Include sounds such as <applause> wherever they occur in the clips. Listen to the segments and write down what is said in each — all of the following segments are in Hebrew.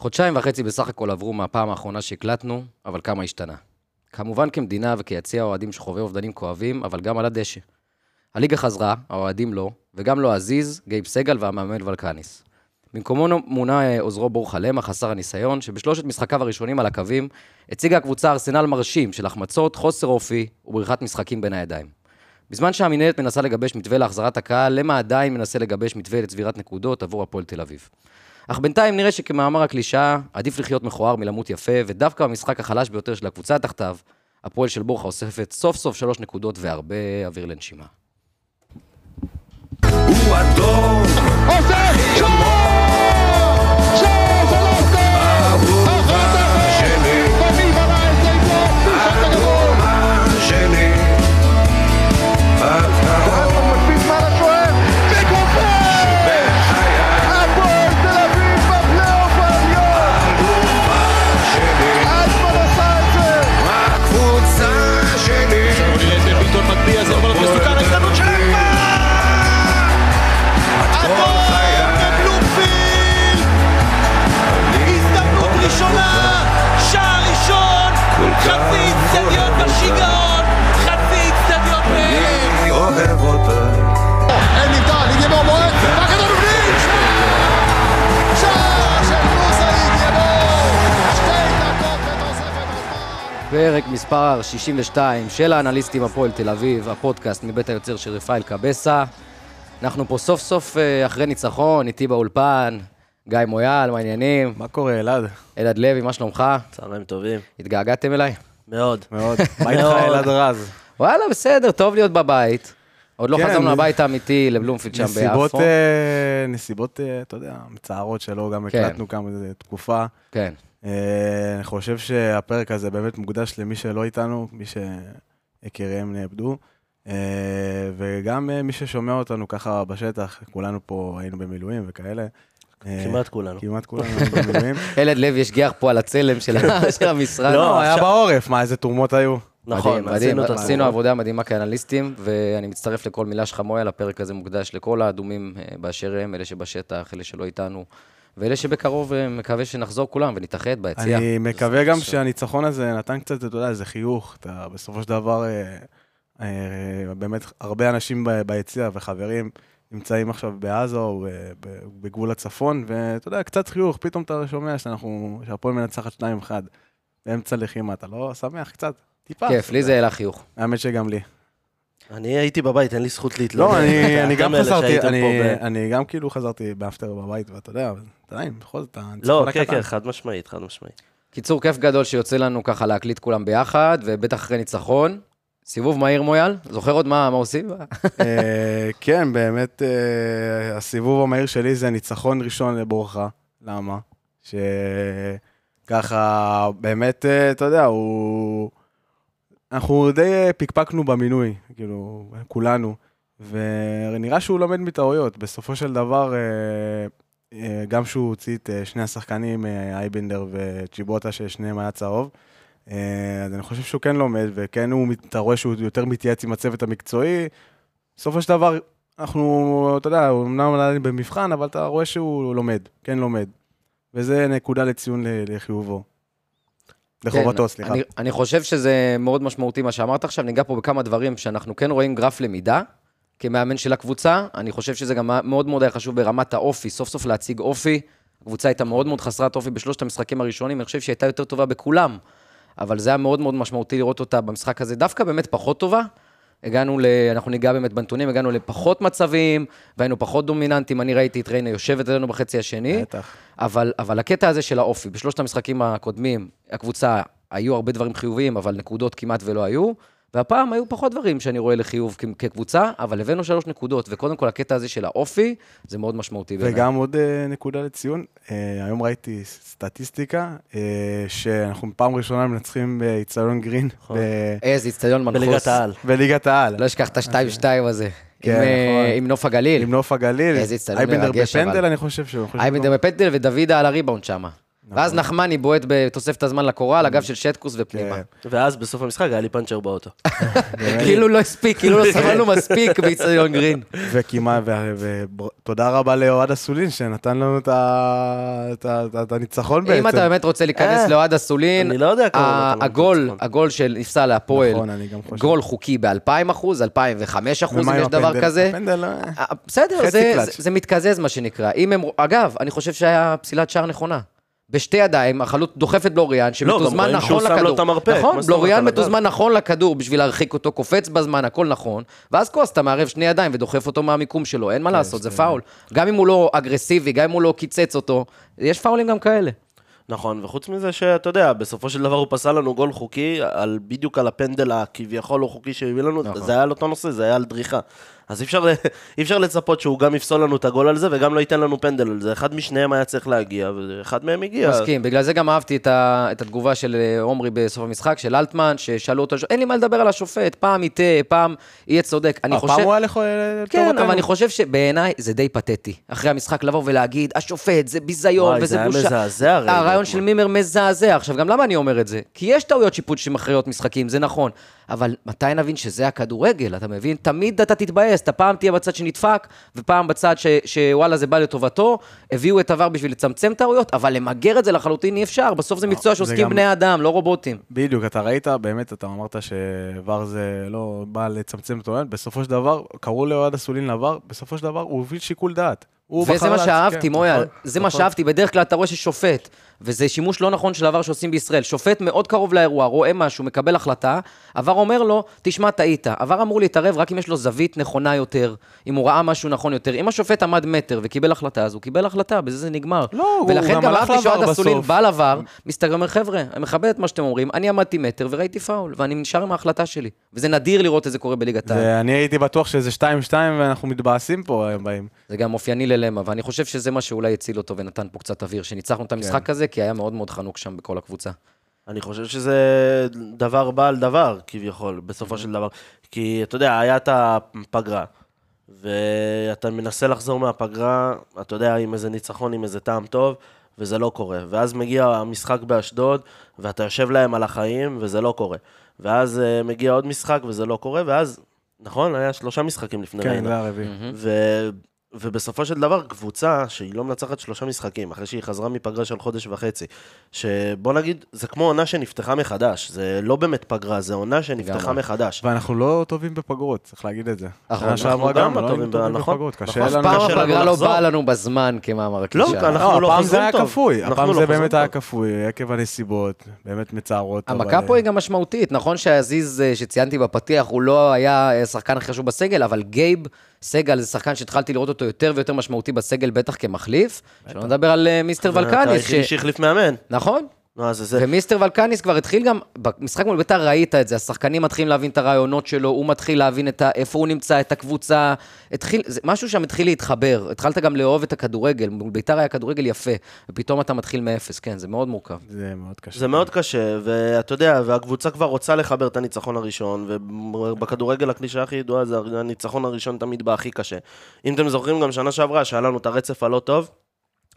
חודשיים וחצי בסך הכל עברו מהפעם האחרונה שהקלטנו, אבל כמה השתנה. כמובן כמדינה וכיציע אוהדים שחווה אובדנים כואבים, אבל גם על הדשא. הליגה חזרה, האוהדים לא, וגם לא עזיז, גייב סגל והמאמן ולקניס. במקומו מונה אה, עוזרו בור חלמה, חסר הניסיון, שבשלושת משחקיו הראשונים על הקווים, הציגה הקבוצה ארסנל מרשים של החמצות, חוסר אופי ובריחת משחקים בין הידיים. בזמן שהמינהלת מנסה לגבש מתווה להחזרת הקהל, למה עדיין מנסה לגבש מתווה לצבירת נקודות עבור הפועל תל אביב. אך בינתיים נראה שכמאמר הקלישאה, עדיף לחיות מכוער מלמות יפה, ודווקא במשחק החלש ביותר של הקבוצה תחתיו, הפועל של בורחה אוספת סוף סוף שלוש נקודות והרבה אוויר לנשימה. הוא אדום, עושה פרק מספר 62 של האנליסטים הפועל תל אביב, הפודקאסט מבית היוצר של רפאל קבסה. אנחנו פה סוף סוף אה, אחרי ניצחון, איתי באולפן, גיא מויאל, מה העניינים? מה קורה, אלעד? אלעד לוי, מה שלומך? צהריים טובים. התגעגעתם אליי? מאוד. מאוד. <laughs> מה איתך. אלעד רז? וואלה, בסדר, טוב להיות בבית. עוד לא כן, חזרנו הביתה אמיתי לבלומפילד שם נסיבות, ביפו. אה, נסיבות, אה, אתה יודע, מצערות שלא, גם כן. הקלטנו כמה תקופה. כן. אה, אני חושב שהפרק הזה באמת מוקדש למי שלא איתנו, מי שיקיריהם נאבדו. אה, וגם אה, מי ששומע אותנו ככה בשטח, כולנו פה היינו במילואים וכאלה. כמעט כולנו. כמעט כולנו במילואים. <laughs> אלעד לוי השגיח פה על הצלם של <laughs> של המשרד. לא, היה בעורף, מה, איזה תרומות היו? נכון, מדהים, עשינו. עבודה מדהימה כאנליסטים, ואני מצטרף לכל מילה שלך, מויאל, הפרק הזה מוקדש לכל האדומים באשר הם, אלה שבשטח, אלה שלא איתנו, ואלה שבקרוב אה, מקווה שנחזור כולם ונתאחד ביציאה. אני מקווה גם שהניצחון הזה נתן קצת, אתה יודע, איזה חיוך. אתה בסופו של דבר, אה, אה, באמת, הרבה אנשים ב- ביציע וחברים נמצאים עכשיו בעזה או בגבול הצפון, ואתה יודע, קצת חיוך, פתאום אתה שומע שאנחנו, שהפועל מנצחת 2-1 באמצע לחימה, אתה לא שמח קצת? טיפה. כיף, לי זה העלה חיוך. האמת שגם לי. אני הייתי בבית, אין לי זכות להתלונן. לא, אני, <laughs> אני גם חזרתי, אני, ב- אני גם כאילו חזרתי באפטר בבית, ואתה יודע, אבל עדיין, בכל זאת, לא, כן. כן, חד משמעית, חד משמעית. קיצור, כיף גדול שיוצא לנו ככה להקליט כולם ביחד, ובטח אחרי ניצחון. סיבוב מהיר מויאל, זוכר עוד מה מה עושים? אה, כן, באמת, אה, הסיבוב המהיר שלי זה ניצחון ראשון לבורחה. למה? שככה, באמת, אה, אתה יודע, הוא... אנחנו די אה, פקפקנו במינוי, כאילו, כולנו, ונראה שהוא לומד מטעויות. בסופו של דבר, אה, אה, גם שהוא הוציא את שני השחקנים, אייבנדר וצ'יבוטה, ששניהם היה צהוב, אז אני חושב שהוא כן לומד, וכן הוא, אתה רואה שהוא יותר מתייעץ עם הצוות המקצועי. בסופו של דבר, אנחנו, אתה יודע, הוא אמנם עלה במבחן, אבל אתה רואה שהוא לומד, כן לומד. וזה נקודה לציון לחיובו. לחובתו, כן, סליחה. אני, אני חושב שזה מאוד משמעותי מה שאמרת עכשיו, ניגע פה בכמה דברים שאנחנו כן רואים גרף למידה כמאמן של הקבוצה. אני חושב שזה גם מאוד מאוד היה חשוב ברמת האופי, סוף סוף להציג אופי. הקבוצה הייתה מאוד מאוד חסרת אופי בשלושת המשחקים הראשונים, אני חושב שהיא הייתה יותר טובה בכולם, אבל זה היה מאוד מאוד משמעותי לראות אותה במשחק הזה, דווקא באמת פחות טובה. הגענו ל... אנחנו ניגע באמת בנתונים, הגענו לפחות מצבים, והיינו פחות דומיננטים. אני ראיתי את ריינה יושבת אלינו בחצי השני. בטח. אבל, אבל הקטע הזה של האופי, בשלושת המשחקים הקודמים, הקבוצה, היו הרבה דברים חיוביים, אבל נקודות כמעט ולא היו, והפעם היו פחות דברים שאני רואה לחיוב כ- כקבוצה, אבל הבאנו שלוש נקודות, וקודם כל הקטע הזה של האופי, זה מאוד משמעותי בעיניי. וגם עוד אה, נקודה לציון, אה, היום ראיתי סטטיסטיקה, אה, שאנחנו פעם ראשונה מנצחים באיצטדיון גרין נכון. ב- איזה איצטדיון מנחוס. בליגת העל. בליגת העל. לא אשכח את השתיים-שתיים הזה. כן, עם, נכון. עם נוף הגליל. עם נוף הגליל. איזה איצטדיון אייבנדר מרגש, בפנדל, אבל. אני חושב שהוא. אני חושב אייבנדר שהוא- בפנדל ודוידה על הריבאונד שם. ואז נחמני בועט בתוספת הזמן לקורה, על הגב של שטקוס ופנימה. כן. ואז בסוף המשחק היה לי פאנצ'ר באוטו. <laughs> כאילו לא הספיק, כאילו לא סבלנו מספיק באיצטדיון גרין. וכמעט, ותודה רבה לאוהד אסולין שנתן לנו את הניצחון בעצם. אם אתה באמת רוצה להיכנס אה, לאוהד אסולין, אני לא הגול. הגול שנפסל להפועל, נכון. גול חוקי ב-2000 אחוז, 2005 אחוז, אם יש דבר? כזה. אה, אה, בסדר, זה, מתקזז, מה שנקרא. אגב, אני חושב שהיה פסילת שער נכונה. בשתי ידיים, החלוץ דוחף את בלוריאן, גם שמתוזמן רואים נכון שהוא שם לו לכדור. את המרפק, נכון, בלוריאן? מתוזמן נכון לכדור בשביל להרחיק אותו, קופץ בזמן, הכל נכון, ואז קוסטה מערב שני ידיים ודוחף אותו מהמיקום שלו, אין מה לעשות, זה פאול. גם אם הוא לא אגרסיבי, גם אם הוא לא קיצץ אותו, יש פאולים גם כאלה. נכון, וחוץ מזה שאתה יודע, בסופו של דבר הוא פסל לנו גול חוקי, על, בדיוק על הפנדל הכביכול לא חוקי שהביא לנו, נכון. זה היה על אותו נושא, זה היה על דריכה. אז אי אפשר, <laughs> אי אפשר לצפות שהוא גם יפסול לנו את הגול על זה, וגם לא ייתן לנו פנדל על זה. אחד משניהם היה צריך להגיע, ואחד מהם הגיע. מסכים, בגלל זה גם אהבתי את, ה, את התגובה של אה, עומרי בסוף המשחק, של אלטמן, ששאלו אותו, אין לי מה לדבר על השופט, פעם יטעה, פעם יהיה צודק. אני חושב... הפעם הוא היה לכל... כן, אבל אני חושב שבעיניי זה די פתטי. אחרי המשחק לבוא ולהגיד, השופט, זה ביזיון, וואי, וזה זה היה בושה. מזעזע הרעיון. של מימר מזעזע. עכשיו, גם למה אני אומר את זה? כי יש טעויות שיפוט שמכריעות משחקים, זה נכון. אבל מתי נבין שזה הכדורגל, אתה מבין? תמיד אתה תתבאס, אתה פעם תהיה בצד שנדפק, ופעם בצד ש, שוואלה זה בא לטובתו, הביאו את עבר בשביל לצמצם טעויות, אבל למגר את זה לחלוטין אי אפשר, בסוף זה מקצוע שעוסקים גם- בני אדם, לא רובוטים. בדיוק, אתה ראית, באמת, אתה אמרת שוואר זה לא בא לצמצם טוען, בסופו של דבר, קראו לאוהד אסולין לעבר, בסופו של דבר הוא הוביל שיקול דעת. וזה מה שאהבתי, כן, מויה, נכון, זה מה נכון. שאהבתי. בדרך כלל אתה רואה ששופט, וזה שימוש לא נכון של עבר שעושים בישראל. שופט מאוד קרוב לאירוע, רואה משהו, מקבל החלטה, עבר אומר לו, תשמע, טעית. עבר אמור להתערב רק אם יש לו זווית נכונה יותר, אם הוא ראה משהו נכון יותר. אם השופט עמד מטר וקיבל החלטה, אז הוא קיבל החלטה, בזה זה נגמר. לא, ולכן גם אהבתי שאוהד אסולין. בא לעבר, מסתכל ואומר, חבר'ה, אני מכבד את מה שאתם אומרים, אני עמדתי מטר וראיתי פאול, ואני נשאר עם ההחלטה שלי. וזה נדיר לראות את זה קורה בליגת העל. ואני הייתי בטוח שזה 2-2 ואנחנו מתבאסים פה הם באים. זה גם אופייני ללמה, ואני חושב שזה מה שאולי הציל אותו ונתן פה קצת אוויר, שניצחנו את המשחק כן. הזה, כי היה מאוד מאוד חנוק שם בכל הקבוצה. אני חושב שזה דבר בעל דבר, כביכול, בסופו של דבר. כי, אתה יודע, היה את הפגרה, ואתה מנסה לחזור מהפגרה, אתה יודע, עם איזה ניצחון, עם איזה טעם טוב, וזה לא קורה. ואז מגיע המשחק באשדוד, ואתה יושב להם על החיים, וזה לא קורה. ואז uh, מגיע עוד משחק, וזה לא קורה, ואז, נכון, היה שלושה משחקים לפני כן, ריינה. זה הרביעי. ובסופו של דבר, קבוצה שהיא לא מנצחת שלושה משחקים, אחרי שהיא חזרה מפגרה של חודש וחצי, שבוא נגיד, זה כמו עונה שנפתחה מחדש, זה לא באמת פגרה, זה עונה שנפתחה. מחדש. ואנחנו לא טובים בפגרות, צריך להגיד את זה. נכון, שעברה אנחנו גם לא לא טובים היינו טובים ב- נכון, בפגרות, קשה נכון. אף לנו. פעם לנו הפגרה לא. באה לנו בזמן, כמאמר לא, הקלישאה. אנחנו לא, לא הפעם זה חוזרים היה טוב. כפוי, אנחנו הפעם לא זה חוזרים באמת היה טוב. כפוי, עקב הנסיבות, באמת מצערות. המכה אבל- פה היא גם משמעותית, נכון שהזיז אה, שציינתי בפתיח, הוא לא היה אה, השחקן הכי חשוב בסגל, אבל גייב סגל זה שחקן שהתחלתי לראות אותו יותר ויותר משמעותי בסגל, בטח כמחליף. שלא נדבר על אה, מיסטר ולקניס, היחידי. שהחליף מאמן. נכון? נו, אז זה... ומיסטר ולקניס כבר התחיל גם, במשחק מול ביתר ראית את זה, השחקנים מתחילים להבין את הרעיונות שלו, הוא מתחיל להבין את ה, איפה הוא נמצא, את הקבוצה, התחיל, זה, משהו שם התחיל להתחבר, התחלת גם לאהוב את הכדורגל, מול ביתר היה כדורגל יפה, ופתאום אתה מתחיל מאפס, כן, זה מאוד מורכב. זה מאוד קשה. זה מאוד קשה, ואתה יודע, והקבוצה כבר רוצה לחבר את הניצחון הראשון, ובכדורגל הקלישה הכי ידועה זה הניצחון הראשון תמיד בא הכי קשה. אם אתם זוכרים, גם שנה שעברה, שהיה לנו את הרצף הלא טוב,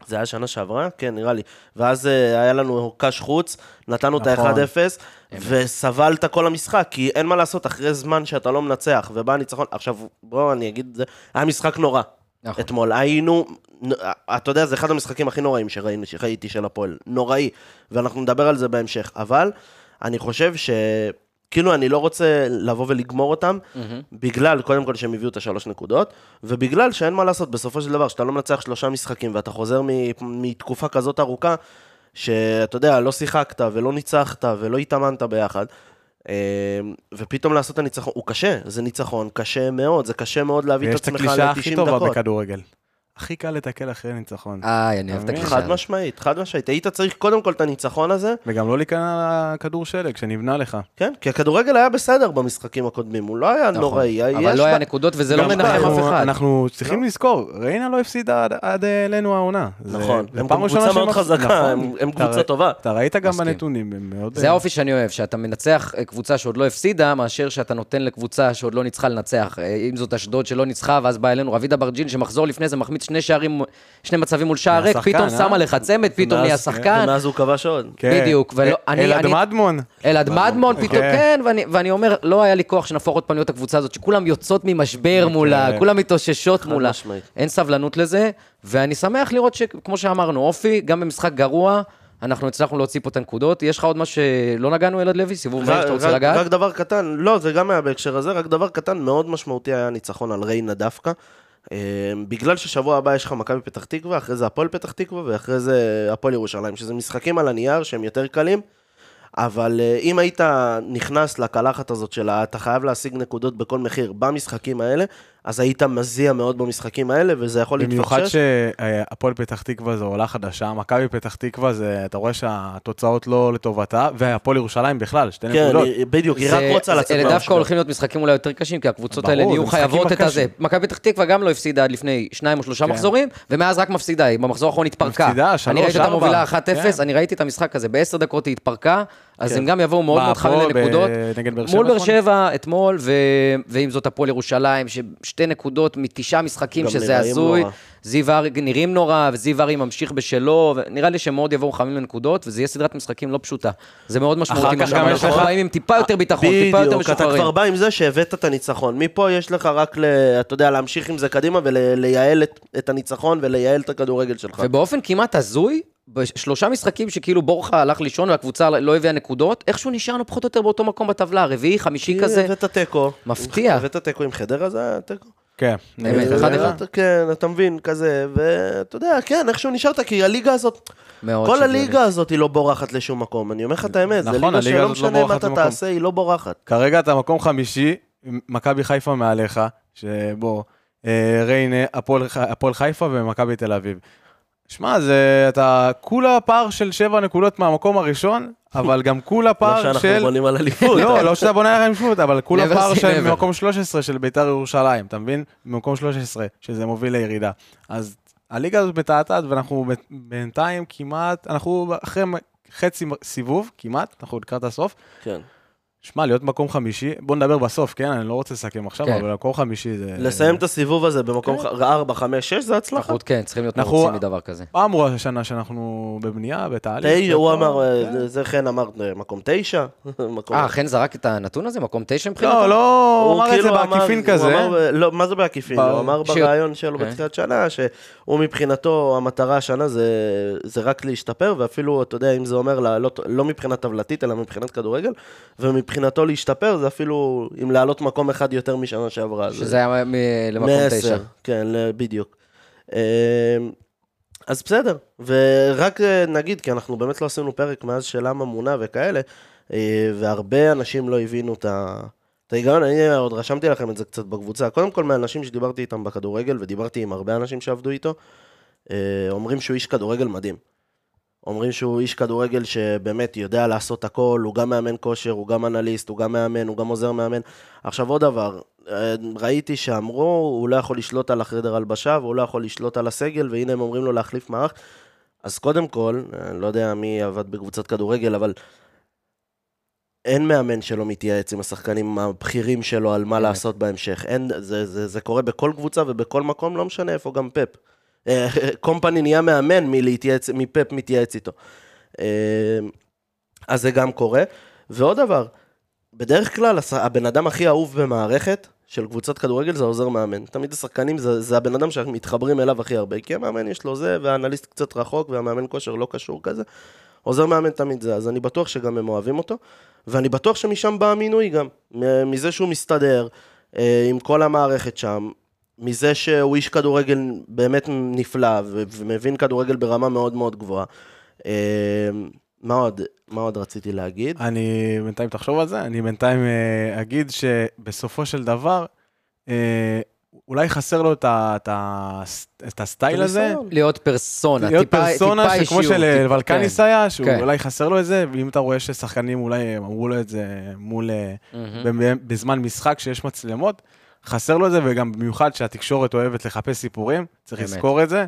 זה היה שנה שעברה? כן, נראה לי. ואז אה, היה לנו קש חוץ, נתנו את נכון. ה-1-0, וסבלת כל המשחק, כי אין מה לעשות, אחרי זמן שאתה לא מנצח, ובא הניצחון, עכשיו, בואו אני אגיד את זה, היה משחק נורא. נכון. אתמול היינו, אתה יודע, זה אחד המשחקים הכי נוראים שראינו, שראיתי של הפועל. נוראי. ואנחנו נדבר על זה בהמשך. אבל אני חושב ש... כאילו, אני לא רוצה לבוא ולגמור אותם, בגלל, קודם כל, שהם הביאו את השלוש נקודות, ובגלל שאין מה לעשות, בסופו של דבר, שאתה לא מנצח שלושה משחקים, ואתה חוזר מתקופה כזאת ארוכה, שאתה יודע, לא שיחקת, ולא ניצחת, ולא התאמנת ביחד, אה, ופתאום לעשות את הניצחון, הוא קשה, זה ניצחון קשה מאוד, זה קשה מאוד להביא את ויש את עצמך הקלישה הכי ל-90 טובה דקות. בכדורגל. הכי קל לתקל אחרי ניצחון. איי, אני אוהב את? הקלישה. חד משמעית, חד משמעית. היית צריך קודם כל את הניצחון הזה, וגם לא להיכנע לכדור שלג שנבנה לך. כן? כי הכדורגל היה בסדר במשחקים הקודמים, הוא לא היה נכון. נוראי. אבל יש לא היה נקודות וזה לא מנחם אנחנו- אף אחד. אנחנו צריכים לזכור, ריינה לא הפסידה עד- עד אלינו העונה. נכון, זה הם קבוצה מאוד חזקה, נכון. הם- קבוצה טובה. אתה ראית גם מסכים. בנתונים, הם מאוד... זה האופי שאני אוהב, שאתה מנצח אה, קבוצה שעוד לא הפסידה, מאשר שאתה נותן לקבוצה שעוד לא ניצחה לנצח. אה, אם זאת אשדוד שלא ניצחה, ואז בא אלינו רביד אברג'יל, שמחזור לפני זה מחמיץ שני שערים, שני מצבים מול שער ריק, פתאום אה? שמה לך צמד, פתאום נהיה כן. שחקן. ומאז הוא כבש עוד. כן. בדיוק, אה, אני- אלעד מדמון. אלעד מדמון <laughs> פתאום, כן. כן, ואני, ואני אומר, לא היה לי כוח שנהפוך עוד פעם להיות הקבוצה הזאת, שכולם יוצאות ממשבר מולה, כולם מתאוששות מולה. אין סבלנות לזה, ואני שמח לראות שכמו שאמרנו, אופי, גם במשחק גרוע, אנחנו הצלחנו להוציא פה את הנקודות. יש לך עוד מה שלא נגענו, אלעד לוי? סיבוב מהיר שאתה רוצה רק- לגעת? רק דבר קטן, לא, זה גם היה בהקשר הזה, רק דבר קטן מאוד משמעותי היה הניצחון על ריינה דווקא. אה, בגלל ששבוע הבא יש לך מכבי פתח תקווה, אחרי זה הפועל פתח תקווה, ואחרי זה הפועל ירושלים, שזה משחקים על הנייר שהם יותר קלים, אבל אה, אם היית נכנס לקלחת הזאת של אתה חייב להשיג נקודות בכל מחיר במשחקים האלה, אז היית מזיע מאוד במשחקים האלה, וזה יכול במיוחד להתפחשש. שהפועל פתח תקווה זו עולה חדשה, מכבי פתח תקווה זה, אתה רואה שהתוצאות לא לטובתה, והפועל ירושלים בכלל, שתי כן, נקודות. היא- בדיוק, היא רק רוצה לצאת אלה דווקא מהמשבר. הולכים להיות משחקים אולי יותר קשים, כי הקבוצות ברור, האלה נהיו חייבות את. הזה. מכבי פתח תקווה גם לא הפסידה עד לפני שניים או שלושה כן. מחזורים, ומאז רק מפסידה, היא במחזור האחרון התפרקה. מפסידה, שלוש, אני ראיתי אותה ארבע. מובילה 1-0, כן. אני ראיתי את המשחק הזה, בעשר דקות היא התפרקה, אז כן. הם גם יבואו מאוד מאוד חמים לנקודות. שבע, מול באר נכון? שבע אתמול, ו- ועם זאת הפועל ירושלים, ששתי נקודות מתשעה משחקים, שזה הזוי. זיו ארי נראים נורא, וזיו ארי ממשיך בשלו, ונראה לי שהם מאוד יבואו חמים לנקודות, וזה יהיה סדרת משחקים לא פשוטה. זה מאוד משמעותי. מה כך גם. יש לך- באים עם טיפה יותר ביטחון, טיפה יותר בדיוק, אתה משוחררים. כבר בא עם זה שהבאת את הניצחון. מפה יש לך רק, אתה יודע, להמשיך עם זה קדימה ולייעל את הניצחון ולייעל את הכדורגל שלך. ובאופן כמעט הזוי, בשלושה משחקים שכאילו בורחה הלך לישון והקבוצה לא הביאה נקודות, איכשהו נשארנו פחות או יותר באותו מקום בטבלה, רביעי, חמישי כזה. הבאת תיקו. מפתיע. הבאת תיקו עם חדרה, זה היה תיקו. כן. אמת, נגד אחד. אחד. כן, אתה מבין, כזה, ואתה יודע, כן, איכשהו נשארת, כי הליגה הזאת, כל. הליגה הזאת היא לא בורחת לשום מקום. אני אומר לך את האמת, זה נכון, ליגה הליגה שלא הזאת לא משנה מה אתה. תעשה, היא לא בורחת. כרגע אתה מקום חמישי, מכבי חיפה מעליך, שבוא, אה, ריינה, הפועל חיפה ומכבי תל אביב. שמע, זה, אתה כולה פער של שבע נקודות מהמקום הראשון, אבל גם כולה לא פער שאנחנו של... בונים על אליפות. לא, לא שאתה בונה עליהם שבות, אבל כולה פער של. מקום 13 של ביתר ירושלים, אתה מבין? במקום 13, שזה מוביל לירידה. אז הליגה הזאת מתעתעת, ואנחנו ב- בינתיים כמעט, אנחנו אחרי חצי סיבוב, כמעט, אנחנו לקראת הסוף. כן. שמע, להיות מקום חמישי, בוא נדבר בסוף, כן? אני לא רוצה לסכם עכשיו, כן. אבל מקום חמישי זה... לסיים את הסיבוב הזה במקום 4, 5, 6 זה הצלחה. אנחנו כן, צריכים להיות אנחנו- מרוצים מדבר כזה. פעם אמרו השנה שאנחנו בבנייה, בתהליך. תשע, הוא ופה- אמר, כן. אה, זה חן אמר, אה, מקום תשע. <laughs> מקום- אה, חן זרק את הנתון הזה? מקום תשע מבחינתו? לא, לא, הוא אמר את זה כאילו בעקיפין כזה. אמר, לא, מה זה בעקיפין? הוא אמר ש- בריאיון שלו כן. בתחילת שנה, שהוא מבחינתו, המטרה השנה זה, זה רק להשתפר, ואפילו, אתה יודע, אם זה אומר, לעלות, לא מבחינה טבלתית, אלא מבחינת כדורגל, ומבחינתו להשתפר, זה אפילו אם לעלות מקום אחד יותר משנה שעברה. זה- שזה היה מ- למקום תשע. כן, בדיוק. אמ, אז בסדר, ורק אה, נגיד, כי אנחנו באמת לא עשינו פרק מאז שלמה מונה וכאלה, אה, והרבה אנשים לא הבינו את ה... את ההיגיון, אני עוד רשמתי לכם את זה קצת בקבוצה. קודם כל, מהאנשים שדיברתי איתם בכדורגל, ודיברתי עם הרבה אנשים שעבדו איתו, אה, אומרים שהוא איש כדורגל מדהים. אומרים שהוא איש כדורגל שבאמת יודע לעשות הכל, הוא גם מאמן כושר, הוא גם אנליסט, הוא גם מאמן, הוא גם עוזר מאמן. עכשיו עוד דבר, אה, ראיתי שאמרו, הוא לא יכול לשלוט על החדר הלבשה, והוא לא יכול לשלוט על הסגל, והנה הם אומרים לו להחליף מערך. אז קודם כל, אני לא יודע מי עבד בקבוצת כדורגל, אבל אין מאמן שלא מתייעץ עם השחקנים הבכירים שלו על מה באמת. לעשות בהמשך. אין, זה, זה, זה קורה בכל קבוצה ובכל מקום, לא משנה איפה, גם פפ. אה, <laughs> קומפני נהיה מאמן מלהתייעץ, מפפ מתייעץ איתו. אה, אז זה גם קורה. ועוד דבר, בדרך כלל הבן אדם הכי אהוב במערכת של קבוצת כדורגל זה העוזר מאמן. תמיד השחקנים זה, זה הבן אדם שמתחברים אליו הכי הרבה, כי המאמן יש לו זה, והאנליסט קצת רחוק, והמאמן כושר לא קשור כזה. עוזר מאמן תמיד זה, אז אני בטוח שגם הם אוהבים אותו, ואני בטוח שמשם בא המינוי גם, מזה שהוא מסתדר אה, עם כל המערכת שם, מזה שהוא איש כדורגל באמת נפלא, ומבין כדורגל ברמה מאוד מאוד גבוהה. אה, מה עוד, מה עוד רציתי להגיד? אני בינתיים תחשוב על זה, אני בינתיים אה, אגיד שבסופו של דבר, אה, אולי חסר לו את ה- את ה- את הסטייל הזה. להיות פרסונה, להיות טיפה פרסונה טיפה שכמו שלוולקניס כן. היה, שהוא כן. אולי חסר לו את זה, ואם אתה רואה ששחקנים אולי אמרו לו את זה מול, אה. ב- בזמן משחק שיש מצלמות, חסר לו את זה, וגם במיוחד שהתקשורת אוהבת לחפש סיפורים, צריך. לזכור את זה.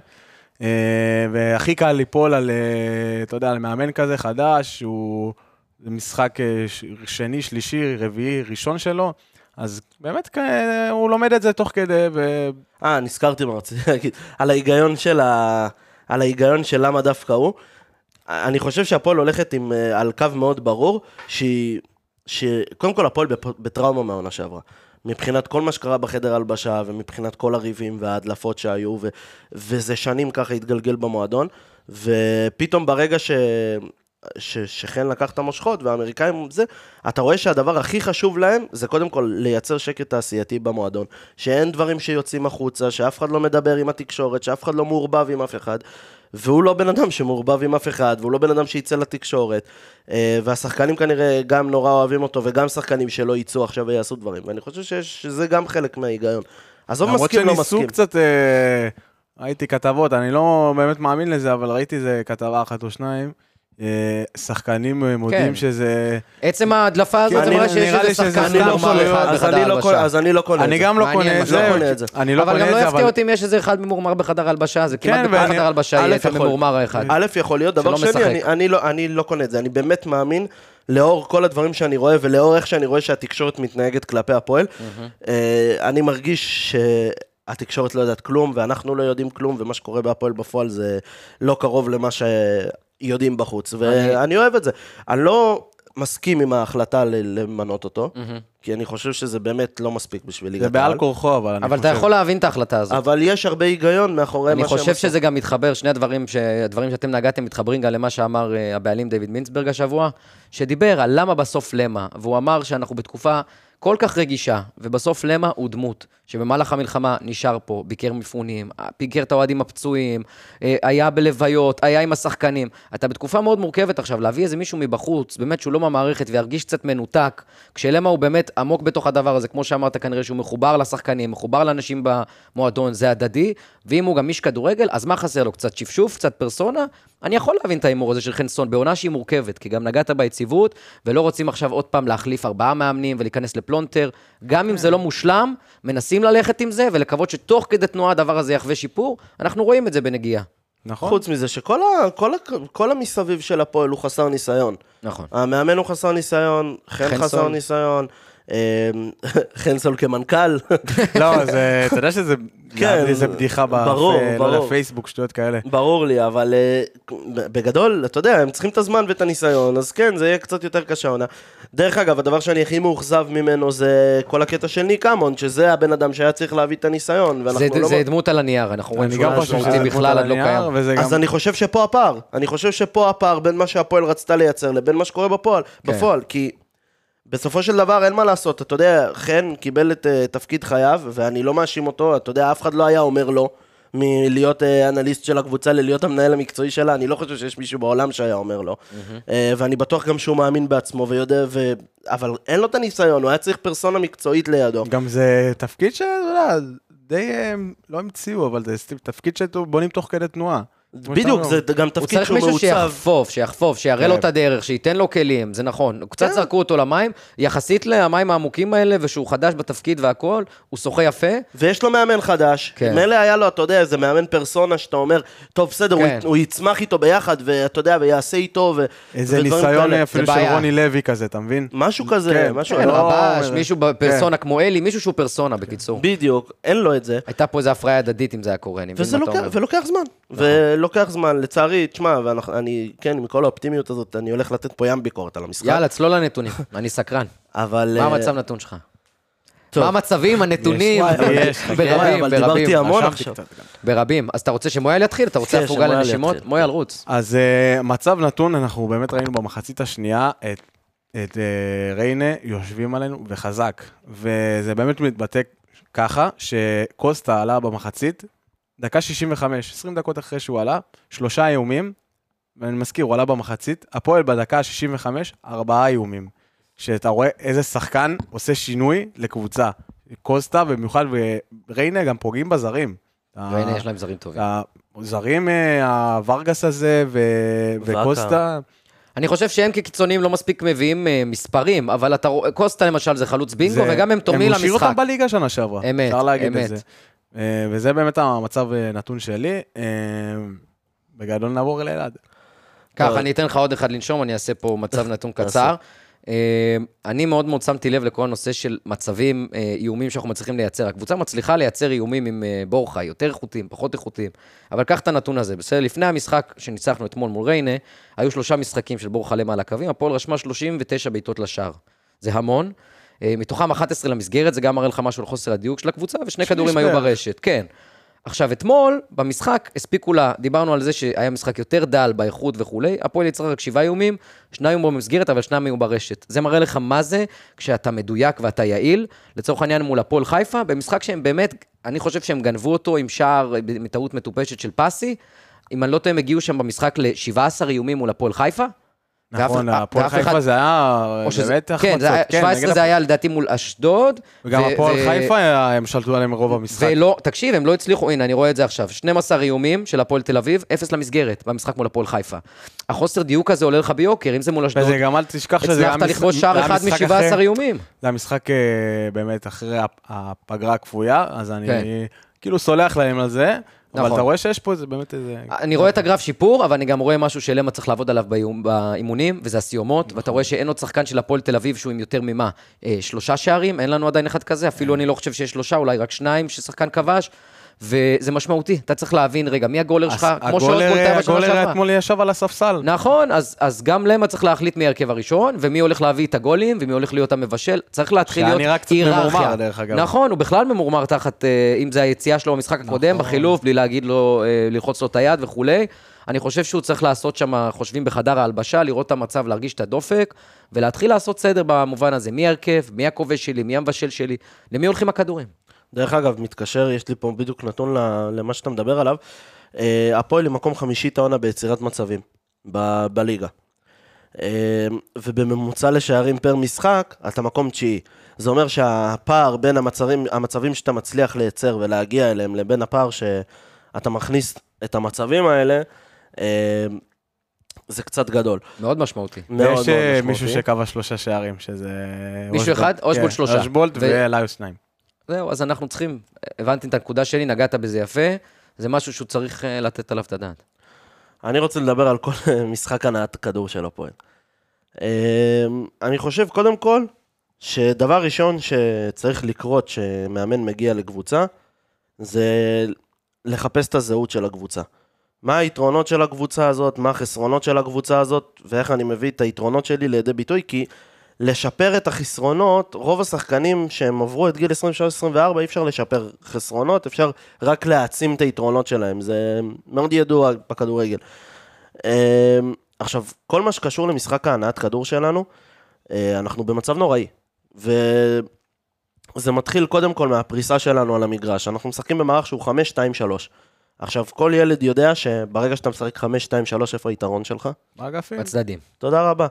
אה, והכי קל ליפול על, אה, אתה יודע, על מאמן כזה חדש, שהוא זה משחק אה, שני, שלישי, רביעי, ראשון שלו, אז באמת הוא לומד את זה תוך כדי, ו... אה, נזכרתי מה רציתי להגיד. על ההיגיון של ה... על ההיגיון של למה דווקא הוא. אני חושב שהפועל הולכת עם, על קו מאוד ברור, שהיא... שקודם כל הפועל בטראומה מהעונה שעברה. מבחינת כל מה שקרה בחדר הלבשה, ומבחינת כל הריבים וההדלפות שהיו, ו... וזה שנים ככה התגלגל במועדון, ופתאום ברגע ש... ש... שחן לקח את המושכות, והאמריקאים זה, אתה רואה שהדבר הכי חשוב להם, זה קודם כל לייצר שקט תעשייתי במועדון. שאין דברים שיוצאים החוצה, שאף אחד לא מדבר עם התקשורת, שאף אחד לא מעורבב עם אף אחד. והוא לא בן אדם שמעורבב עם אף אחד, והוא לא בן אדם שיצא לתקשורת. אה, והשחקנים כנראה גם נורא אוהבים אותו, וגם שחקנים שלא יצאו עכשיו ויעשו דברים. ואני חושב שזה גם חלק מההיגיון. עזוב למרות מסכים, לא שניסו מסכים. קצת, אה, ראיתי כתבות, אני לא באמת מאמין לזה, אבל ראיתי איזה כתבה אחת או שניים. אה, שחקנים אה, מודים כן. שזה... עצם ההדלפה הזאת, כן, זה אני- מראה שיש איזה שחקן אני לא סתם מורמר קונה- שטויות. אחד בחדר אני לא הלבשה. אז אני לא קונה את אני זה. גם לא קונה את זה. לא קונה את זה. אני לא אבל קונה גם לא זה, יפתיע אבל... אותי אם יש איזה אחד ממורמר בחדר הלבשה, זה כמעט כן, בכל חדר הלבשה יהיה את הממורמר האחד. א', יכול להיות, דבר שני. אני, אני, לא, אני לא קונה את זה, אני באמת מאמין, לאור כל הדברים שאני רואה, ולאור איך שאני רואה שהתקשורת מתנהגת כלפי הפועל, אה, אני מרגיש שהתקשורת לא יודעת כלום, ואנחנו לא יודעים כלום, ומה שקורה בהפועל בפועל זה לא קרוב למה שיודעים בחוץ, ואני אוהב את זה. אני לא מסכים עם ההחלטה למנות אותו, כי אני חושב שזה באמת לא מספיק בשביל ליגת זה העל. בעל כורחו, אבל אני אבל אתה חושב. יכול להבין את ההחלטה הזאת. אבל יש הרבה היגיון מאחורי אני מה שהם חושב עשו. שזה גם מתחבר, שני הדברים. הדברים שאתם נגעתם מתחברים גם למה שאמר אה, הבעלים דיוויד מינסברג השבוע, שדיבר על למה בסוף למה, והוא אמר שאנחנו בתקופה כל כך רגישה, ובסוף למה הוא דמות, שבמהלך המלחמה נשאר פה, ביקר מפונים, ביקר את האוהדים הפצועים, אה, היה בלוויות, היה עם השחקנים. אתה בתקופה מאוד מורכבת עכשיו, להביא איזה מישהו מבחוץ, באמת שהוא לא מהמערכת וירגיש קצת מנותק, כשלמה הוא באמת עמוק בתוך הדבר הזה, כמו שאמרת כנראה שהוא מחובר לשחקנים, מחובר לאנשים במועדון, זה הדדי, ואם הוא גם איש כדורגל, אז מה חסר לו? קצת שפשוף, קצת פרסונה? אני יכול להבין את ההימור הזה של חן סון, בעונה שהיא מורכבת, כי גם נגעת ביציבות, ולא רוצים עכשיו עוד פעם להחליף ארבעה מאמנים ולהיכנס לפלונטר. גם אם זה לא מושלם, מנסים ללכת עם זה, ולקוות שתוך כדי תנועה הדבר הזה יחווה שיפור. אנחנו רואים את זה בנגיעה. נכון. חוץ מזה שכל ה, כל ה, כל המסביב של הפועל הוא חסר ניסיון. נכון. המאמן הוא חסר ניסיון, חן חסר. ניסיון, אמ, <laughs> חן סול כמנכ"ל. לא, אתה יודע שזה, כן, זה בדיחה בפ- ברור, לא יודע, ברור. פייסבוק, שטויות כאלה. ברור לי, אבל אה, בגדול, אתה יודע, הם צריכים את הזמן ואת הניסיון, אז כן, זה יהיה קצת יותר קשה עונה. דרך אגב, הדבר שאני הכי מאוכזב ממנו זה כל הקטע של ניק אמון, שזה הבן אדם שהיה צריך להביא את הניסיון, זה, ואנחנו לא... זה דמות על הנייר, אנחנו רואים אני שהוא לא משמעותי שזה בכלל, עד לא קיים. וזה גם... אז אני חושב שפה הפער. אני חושב שפה הפער בין מה שהפועל רצתה לייצר לבין מה שקורה בפועל. כן. בפועל, כי בסופו של דבר אין מה לעשות. אתה יודע, חן קיבל את uh, תפקיד חייו, ואני לא מאשים אותו, אתה יודע, אף אחד לא היה אומר לו מלהיות uh, אנליסט של הקבוצה ללהיות המנהל המקצועי שלה. אני לא חושב שיש מישהו בעולם שהיה אומר לו. uh, ואני בטוח גם שהוא מאמין בעצמו ויודע, ו... אבל אין לו את הניסיון, הוא היה צריך פרסונה מקצועית לידו. גם זה תפקיד יודע, די, אה, לא המציאו, אבל זה תפקיד שבונים תוך כדי תנועה. בדיוק, זה. גם הוא תפקיד צריך שהוא מישהו מעוצב. שיחפוף, שיחפוף, שיראה לו כן. את הדרך, שייתן לו כלים, זה נכון. קצת זרקו אותו למים, יחסית למים העמוקים האלה, ושהוא חדש בתפקיד והכול, הוא שוחה יפה. ויש לו מאמן חדש. כן. כן. מילא היה לו, אתה יודע, איזה מאמן פרסונה שאתה אומר, טוב, בסדר, כן. הוא, הוא יצמח איתו ביחד, ואתה יודע, ויעשה איתו, ו... איזה ניסיון. אפילו זה של. רוני לוי כזה, אתה מבין? משהו כזה, כן, משהו... כן, לא רבש, מישהו בפרסונה כמו אלי, מישהו שהוא פרסונה, בקיצור. בדיוק, אין לו את זה. הייתה פה איזו הפריה הדדית אם זה היה קורה, אני מבין וזה מה אתה אומר. ולוקח זמן, לצערי, תשמע, ואני, כן, עם כל האופטימיות הזאת, אני הולך לתת פה ים ביקורת על המשחק, יאללה, צלול לנתונים, <laughs> אני סקרן. אבל... מה אה, המצב נתון שלך? מה המצבים, הנתונים? ברבים, וואי, אבל <laughs> דיברתי ברבים. המון עכשיו. ברבים. אז אתה רוצה שמויאל יתחיל? אתה רוצה כן, הפוגה לנשימות? מויאל, רוץ. אז אה, מצב נתון, אנחנו באמת ראינו במחצית השנייה את, את אה, ריינה יושבים עלינו, וחזק. וזה באמת מתבטא ככה, שקוסטה עלה במחצית, דקה 65, 20 דקות אחרי שהוא עלה, שלושה איומים, ואני מזכיר, הוא עלה במחצית, הפועל בדקה ה-65, ארבעה איומים. שאתה רואה איזה שחקן עושה שינוי לקבוצה. קוסטה, במיוחד בריינה, גם פוגעים בזרים. והנה, יש להם זרים טובים. הזרים, אה, הוורגס הזה ו-. וקוסטה, אני חושב שהם כקיצונים לא מספיק מביאים אה, מספרים, אבל אתה רואה, קוסטה למשל זה חלוץ בינגו, זה- וגם הם תורמים הם השאירו למשחק. אותם בליגה שנה שעברה. אמת, אפשר להגיד אמת. את זה. אה, וזה באמת המצב אה, נתון שלי. אה, בגדול נעבור אל אלעד. ככה, אני אתן לך עוד אחד לנשום, אני אעשה פה מצב <laughs> נתון קצר. אני מאוד מאוד שמתי לב לכל הנושא של מצבים, איומים שאנחנו מצליחים לייצר. הקבוצה מצליחה לייצר איומים עם בורחה, יותר איכותיים, פחות איכותיים. אבל קח את הנתון הזה, בסדר? לפני המשחק שניצחנו אתמול מול ריינה, היו שלושה משחקים של בורחה למעלה הקווים, הפועל רשמה 39 בעיטות לשער. זה המון. אה, מתוכם 11 למסגרת, זה גם מראה לך משהו על חוסר הדיוק של הקבוצה, ושני כדורים היו. ברשת, כן. עכשיו, אתמול, במשחק, הספיקו לה, דיברנו על זה שהיה משחק יותר דל באיכות וכולי, הפועל יצרה רק שבעה איומים, שניים היו במסגרת, אבל שניים היו ברשת. זה מראה לך מה זה כשאתה מדויק ואתה יעיל, לצורך העניין מול הפועל חיפה, במשחק שהם באמת, אני חושב שהם גנבו אותו עם שער, מטעות מטופשת של פסי, אם אני לא טועה, הם הגיעו שם במשחק ל-17 איומים מול הפועל חיפה. נכון, הפועל חיפה זה היה באמת כן, החמצות. היה, כן, 17 נגד זה היה לדעתי מול אשדוד. וגם הפועל חיפה, הם שלטו עליהם רוב המשחק. ולא, תקשיב, הם לא הצליחו, הנה, אני רואה את זה עכשיו. 12 איומים של הפועל תל אביב, אפס למסגרת במשחק מול הפועל חיפה. החוסר דיוק הזה עולה לך ביוקר, אם זה מול אשדוד. וזה גם אל תשכח שזה היה הצלחת לכבוש שער היה אחד משחק מ-17 אחרי- איומים. זה המשחק אה, באמת אחרי הפ- הפגרה הכפויה, אז אני כן. כאילו סולח להם על זה, אבל נכון. אתה רואה שיש פה איזה באמת איזה... אני רואה את הגרף שיפור, אבל אני גם רואה משהו שלמה צריך לעבוד עליו באימונים, וזה הסיומות, נכון. ואתה רואה שאין עוד שחקן של הפועל תל אביב שהוא עם יותר ממה? אה, שלושה שערים, אין לנו עדיין אחד כזה, אפילו אני לא חושב שיש שלושה, אולי רק שניים ששחקן כבש, וזה משמעותי. אתה צריך להבין, רגע, מי הגולר שלך? כמו שאורטבולט היה בשנה הגולר שעברה. אתמול ישב על הספסל. נכון, אז, אז גם למה צריך להחליט מי ההרכב הראשון, ומי הולך להביא את הגולים, ומי הולך להיות המבשל. צריך להתחיל שהיה להיות נראה קצת היררכיה. ממורמר, דרך אגב. נכון, הוא בכלל ממורמר תחת, אה, אם זה היציאה שלו במשחק הקודם, נכון. בחילוף, בלי להגיד לו, אה, ללחוץ לו את היד וכולי. אני חושב שהוא צריך לעשות שם, חושבים בחדר ההלבשה, לראות את המצב, להרגיש את הדופק, ולהתחיל לעשות סדר במובן הזה. מי ההרכב, מי הכובש שלי, מי המבשל שלי, למי הולכים הכדורים. דרך אגב, מתקשר, יש לי פה בדיוק נתון ל- למה שאתה מדבר עליו. אה, הפועל היא מקום חמישי את העונה ביצירת מצבים ב- בליגה. אה, ובממוצע לשערים פר משחק, אתה מקום תשיעי. זה אומר שהפער בין המצבים, המצבים שאתה מצליח לייצר ולהגיע אליהם, לבין הפער שאתה מכניס את המצבים האלה, אה, זה קצת גדול. מאוד משמעותי. מאוד מאוד משמעותי. מישהו שכבש שלושה שערים, שזה... מישהו. אחד? אושבולט כן, שלושה. אושבולט ו- ואליוס שניים. זהו, אז אנחנו צריכים, הבנתי את הנקודה שלי, נגעת בזה יפה, זה משהו שהוא צריך אה, לתת עליו את הדעת. אני רוצה לדבר על כל משחק הנעת כדור של הפועל. אמ, אני חושב, קודם כל, שדבר ראשון שצריך לקרות שמאמן מגיע לקבוצה, זה לחפש את הזהות של הקבוצה. מה היתרונות של הקבוצה הזאת, מה החסרונות של הקבוצה הזאת, ואיך אני מביא את היתרונות שלי לידי ביטוי, כי לשפר את החסרונות, רוב השחקנים שהם עברו את גיל 23-24, אי אפשר לשפר חסרונות, אפשר רק להעצים את היתרונות שלהם, זה מאוד ידוע בכדורגל. אמ, עכשיו, כל מה שקשור למשחק ההנעת כדור שלנו, אה, אנחנו במצב נוראי. וזה מתחיל קודם כל מהפריסה שלנו על המגרש. אנחנו משחקים במערך שהוא 5-2-3. עכשיו, כל ילד יודע שברגע שאתה משחק 5-2-3, איפה היתרון שלך? באגפים. בצדדים. תודה רבה.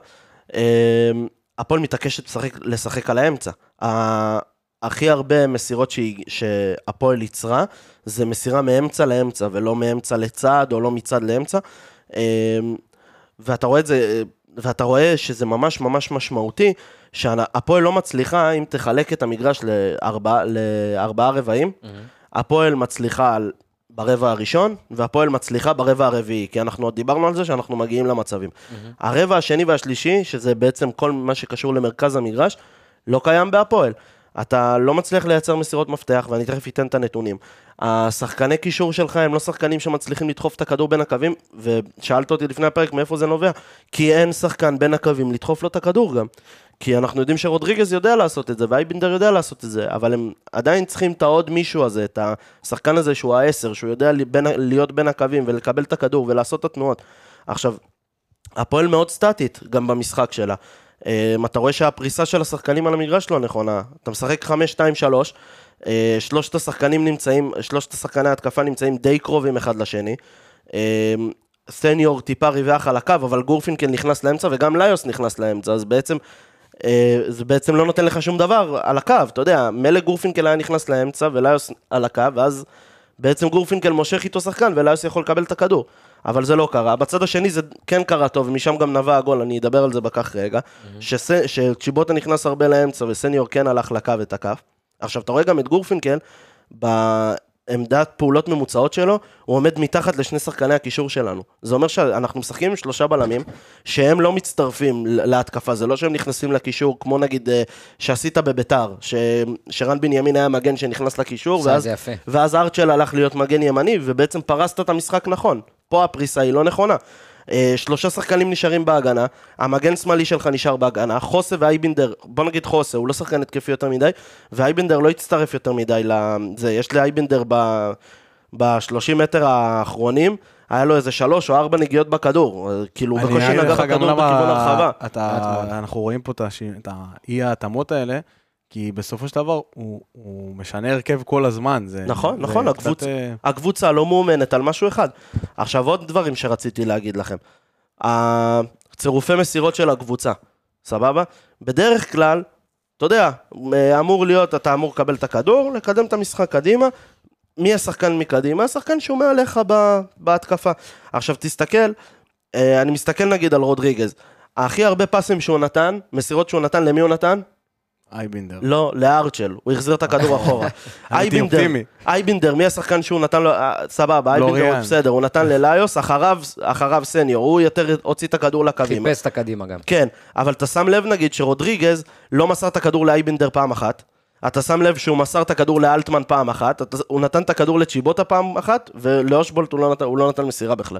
הפועל מתעקשת לשחק, לשחק על האמצע. הכי הרבה מסירות שהפועל ייצרה, זה מסירה מאמצע לאמצע, ולא מאמצע לצד, או לא מצד לאמצע. אמ, ואתה רואה את זה, ואתה רואה שזה ממש ממש משמעותי, שהפועל לא מצליחה, אם תחלק את המגרש לארבע, לארבעה רבעים, הפועל מצליחה על, ברבע הראשון, והפועל מצליחה ברבע הרביעי, כי אנחנו עוד דיברנו על זה שאנחנו מגיעים למצבים. הרבע השני והשלישי, שזה בעצם כל מה שקשור למרכז המגרש, לא קיים בהפועל. אתה לא מצליח לייצר מסירות מפתח, ואני תכף אתן את הנתונים. השחקני קישור שלך הם לא שחקנים שמצליחים לדחוף את הכדור בין הקווים, ושאלת אותי לפני הפרק מאיפה זה נובע, כי אין שחקן בין הקווים לדחוף לו את הכדור גם. כי אנחנו יודעים שרודריגז יודע לעשות את זה, ואייבינדר יודע לעשות את זה, אבל הם עדיין צריכים את העוד מישהו הזה, את השחקן הזה שהוא העשר, שהוא יודע בין, להיות בין הקווים ולקבל את הכדור ולעשות את התנועות. עכשיו, הפועל מאוד סטטית גם במשחק שלה. Um, אתה רואה שהפריסה של השחקנים על המגרש לא נכונה. אתה משחק 5-2-3, uh, שלושת השחקנים נמצאים, שלושת השחקני ההתקפה נמצאים די קרובים אחד לשני. Um, סניור טיפה ריווח על הקו, אבל גורפינקל נכנס לאמצע וגם ליוס נכנס לאמצע, אז בעצם... uh, זה בעצם לא נותן לך שום דבר על הקו, אתה יודע, מילא גורפינקל היה נכנס לאמצע וליוס על הקו, ואז בעצם גורפינקל מושך איתו שחקן וליוס יכול לקבל את הכדור. אבל זה לא קרה. בצד השני זה כן קרה טוב, ומשם גם נבע הגול, אני אדבר על זה בעוד רגע. שצ'יבוטה נכנס הרבה לאמצע וסניור כן הלך לקו הכף. עכשיו, אתה רואה גם את גורפינקל, ב... עמדת פעולות ממוצעות שלו, הוא עומד מתחת לשני שחקני הקישור שלנו. זה אומר שאנחנו משחקים עם שלושה בלמים, שהם לא מצטרפים להתקפה, זה לא שהם נכנסים לקישור, כמו נגיד אה, שעשית בביתר, ש- שרן בנימין היה מגן שנכנס לקישור, ואז. ואז ארצ'ל הלך להיות מגן ימני, ובעצם פרסת את המשחק נכון. פה הפריסה היא לא נכונה. אה, שלושה שחקנים נשארים בהגנה, המגן שמאלי שלך נשאר בהגנה, חוסה ואייבינדר, בוא נגיד חוסה, הוא לא שחקן התקפי יותר מדי, ואייבינדר לא יצטרף יותר מדי לזה, יש לאייבינדר ב... ב-30 מטר האחרונים, היה לו איזה שלוש או ארבע נגיעות בכדור, אה, כאילו בקושי נגע בכדור בכיוון הרחבה. אנחנו רואים פה את האי ההתאמות האלה, כי בסופו של דבר הוא, הוא משנה הרכב כל הזמן. זה, נכון, זה נכון, קצת, הקבוצ... אה, הקבוצה לא מאומנת על משהו אחד. עכשיו עוד דברים שרציתי להגיד לכם. הצירופי מסירות של הקבוצה, סבבה? בדרך כלל, אתה יודע, אמור להיות, אתה אמור לקבל את הכדור, לקדם את המשחק קדימה. מי השחקן מקדימה? השחקן שהוא מעליך ב- בהתקפה. עכשיו תסתכל, אה, אני מסתכל נגיד על רודריגז. הכי הרבה פסים שהוא נתן, מסירות שהוא נתן, למי הוא נתן? אייבינדר. לא, לארצ'ל, הוא החזיר את הכדור <laughs> אחורה. אייבינדר. אייבינדר, מי השחקן שהוא נתן לו, אה, סבבה, אייבינדר, בסדר, הוא נתן לליוס, אחריו, אחריו סניור, הוא יותר הוציא את הכדור לקווים. חיפש את הקדימה גם. כן, אבל אתה שם לב נגיד שרודריגז לא מסר את הכדור לאייבינדר פעם אחת, אתה שם לב שהוא מסר את הכדור לאלטמן פעם אחת, אתה, הוא נתן את הכדור לצ'יבוטה פעם אחת, ולאושבולט הוא, לא נתן, הוא לא נתן מסירה בכלל.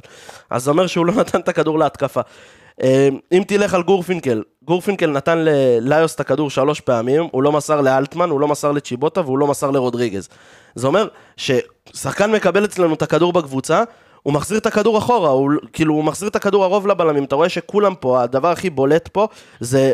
אז זה אומר שהוא לא נתן את הכדור להתקפה. אה, אם תלך על גורפינקל, גורפינקל נתן לליוס את הכדור שלוש פעמים, הוא לא מסר לאלטמן, הוא לא מסר לצ'יבוטה והוא לא מסר לרודריגז. זה אומר ששחקן מקבל אצלנו את הכדור בקבוצה, הוא מחזיר את הכדור אחורה, הוא, כאילו הוא מחזיר את הכדור הרוב לבלמים, אתה רואה שכולם פה, הדבר הכי בולט פה זה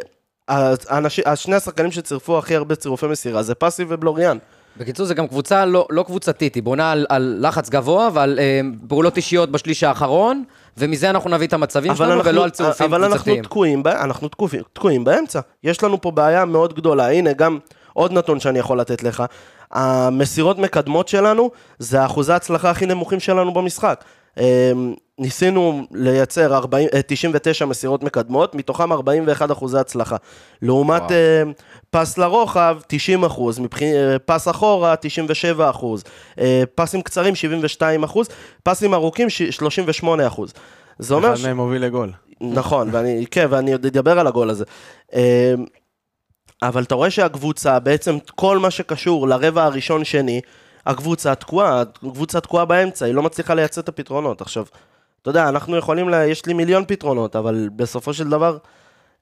האנשים, השני השחקנים שצירפו הכי הרבה צירופי מסירה, זה פסי ובלוריאן. בקיצור, זה גם קבוצה לא, לא קבוצתית, היא בונה על, על לחץ גבוה ועל אה, פעולות אישיות בשליש האחרון, ומזה אנחנו נביא את המצבים שלנו, ולא על צירופים אבל אנחנו קבוצתיים. תקועים, אנחנו תקועים, תקועים באמצע. יש לנו פה בעיה מאוד גדולה. הנה, גם עוד נתון שאני יכול לתת לך. המסירות מקדמות שלנו, זה אחוזי ההצלחה הכי נמוכים שלנו במשחק. אה, ניסינו לייצר 40, אה, 99 מסירות מקדמות, מתוכם 41 אחוזי הצלחה. לעומת וואו. אה, פס לרוחב, 90 אחוז, מבח... אה, פס אחורה, 97 אחוז, אה, פסים קצרים, 72 אחוז, פסים ארוכים, ש- 38 אחוז. זה אומר... אחד מהם מוביל לגול. נכון, <laughs> ואני, כן, ואני עוד אדבר על הגול הזה. אה, אבל אתה רואה שהקבוצה, בעצם כל מה שקשור לרבע הראשון-שני, הקבוצה תקועה, הקבוצה תקועה באמצע, היא לא מצליחה לייצר את הפתרונות. עכשיו, אתה יודע, אנחנו יכולים, לה, יש לי מיליון פתרונות, אבל בסופו של דבר,